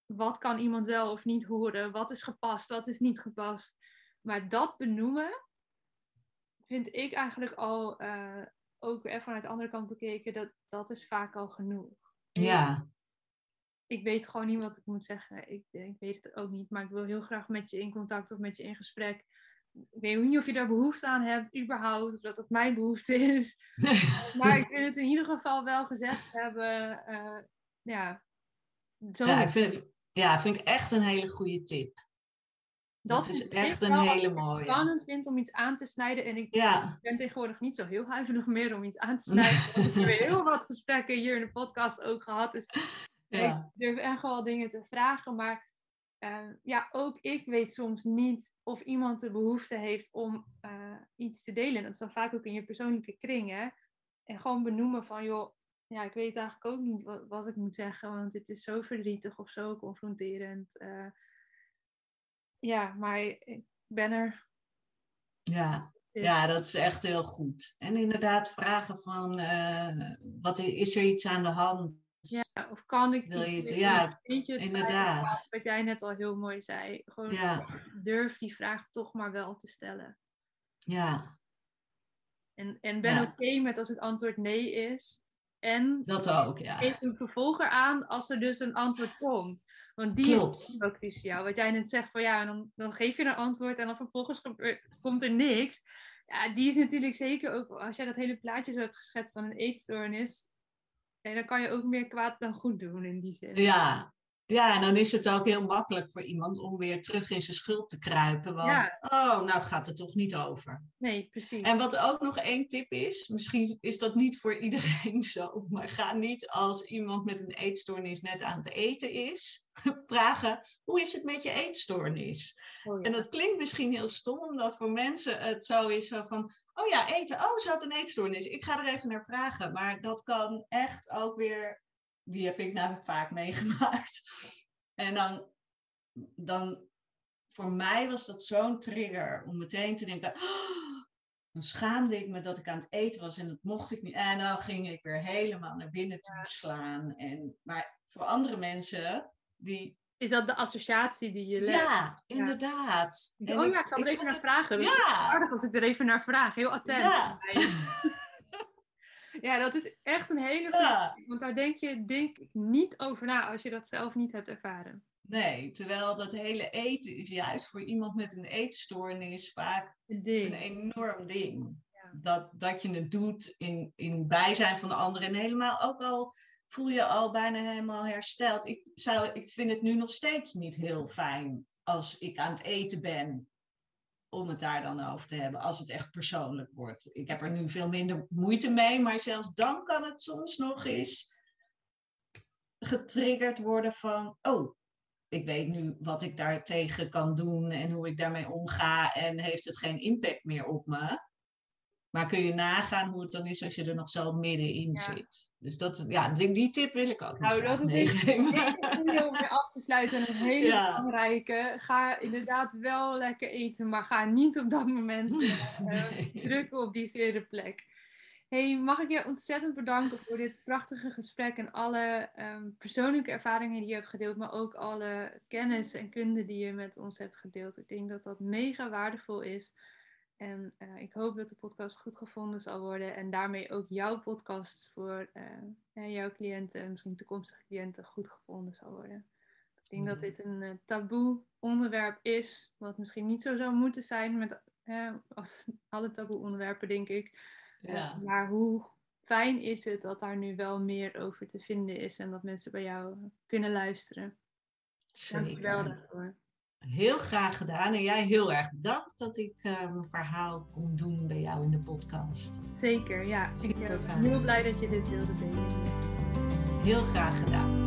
wat kan iemand wel of niet horen? Wat is gepast? Wat is niet gepast? Maar dat benoemen vind ik eigenlijk al uh, ook weer vanuit de andere kant bekeken, dat, dat is vaak al genoeg. Ja. Ik weet gewoon niet wat ik moet zeggen. Ik, ik weet het ook niet, maar ik wil heel graag met je in contact of met je in gesprek. Ik weet niet of je daar behoefte aan hebt, überhaupt, of dat het mijn behoefte is. maar ik wil het in ieder geval wel gezegd hebben. Uh, ja, zo. ja, ik vind, ja, vind ik echt een hele goede tip. Dat, is echt een hele mooie. Ik spannend vind om iets aan te snijden. En ik ben tegenwoordig niet zo heel huiverig meer om iets aan te snijden. ik heb heel wat gesprekken hier in de podcast ook gehad. Dus ja. ik durf echt wel dingen te vragen. Maar uh, ja, ook ik weet soms niet of iemand de behoefte heeft om uh, iets te delen. Dat is dan vaak ook in je persoonlijke kring. Hè? En gewoon benoemen van, joh, ja, ik weet eigenlijk ook niet wat, wat ik moet zeggen. Want het is zo verdrietig of zo confronterend. Uh, ja, maar ik ben er. Ja. ja, dat is echt heel goed. En inderdaad vragen van, uh, wat is er iets aan de hand? Ja, of kan ik Wil je het, ja, inderdaad. Wat jij net al heel mooi zei. Gewoon ja. durf die vraag toch maar wel te stellen. Ja. En, en ben Ja. oké met als het antwoord nee is. En Dat ook, ja. geef een vervolger aan als er dus een antwoord komt. Want die Klopt. is wel cruciaal. Wat jij net zegt van ja, dan, dan geef je een antwoord en dan vervolgens komt er niks. Ja, die is natuurlijk zeker ook, als jij dat hele plaatje zo hebt geschetst van een eetstoornis, eh, dan kan je ook meer kwaad dan goed doen in die zin. Ja, Ja, en dan is het ook heel makkelijk voor iemand om weer terug in zijn schuld te kruipen. Want, oh, nou, het gaat er toch niet over. Nee, precies. En wat ook nog één tip is, misschien is dat niet voor iedereen zo, maar ga niet als iemand met een eetstoornis net aan het eten is, vragen, hoe is het met je eetstoornis? Oh, ja. En dat klinkt misschien heel stom, omdat voor mensen het zo is zo van, oh ja, eten, oh, ze had een eetstoornis, ik ga er even naar vragen. Maar dat kan echt ook weer die heb ik namelijk vaak meegemaakt. En dan, dan voor mij was dat zo'n trigger om meteen te denken. "Oh," dan schaamde ik me dat ik aan het eten was en dat mocht ik niet. En dan ging ik weer helemaal naar binnen toe slaan. En, maar voor andere mensen, die. Is dat de associatie die je legt? Ja, inderdaad. Oh ja, ik zal er even naar vragen. Dat is Ja. aardig als ik er even naar vraag. Heel attent. Ja. Ja, dat is echt een hele goede Ja. Want daar denk je denk ik niet over na als je dat zelf niet hebt ervaren. Nee, terwijl dat hele eten is juist voor iemand met een eetstoornis vaak een enorm ding. Ja. Dat, dat je het doet in, in bijzijn van de anderen. En helemaal ook al voel je al bijna helemaal hersteld. Ik, zou, ik vind het nu nog steeds niet heel fijn als ik aan het eten ben. Om het daar dan over te hebben, als het echt persoonlijk wordt. Ik heb er nu veel minder moeite mee, maar zelfs dan kan het soms nog eens getriggerd worden van, oh, ik weet nu wat ik daartegen kan doen en hoe ik daarmee omga en heeft het geen impact meer op me. Maar kun je nagaan hoe het dan is als je er nog zo middenin Ja. zit. Dus dat, ja, die, die tip wil ik ook Nou, dat is meegeven. om weer af te sluiten. En een hele Ja. belangrijke. Ga inderdaad wel lekker eten, maar ga niet op dat moment eh, Nee. drukken op die zere plek. Hey, mag ik je ontzettend bedanken voor dit prachtige gesprek en alle ehm, persoonlijke ervaringen die je hebt gedeeld, maar ook alle kennis en kunde die je met ons hebt gedeeld. Ik denk dat dat mega waardevol is. En eh, ik hoop dat de podcast goed gevonden zal worden en daarmee ook jouw podcast voor eh, ja, jouw cliënten en misschien toekomstige cliënten goed gevonden zal worden. Ik denk dat dit een eh, taboe onderwerp is, wat misschien niet zo zou moeten zijn met eh, als alle taboe onderwerpen, denk ik. Ja, Eh, maar hoe fijn is het dat daar nu wel meer over te vinden is en dat mensen bij jou kunnen luisteren. Dank je wel zeker. daarvoor. Heel graag gedaan. En jij heel erg bedankt dat ik eh, mijn verhaal kon doen bij jou in de podcast. Zeker, ja. Ik Super ben heel blij dat je dit wilde delen. Heel graag gedaan.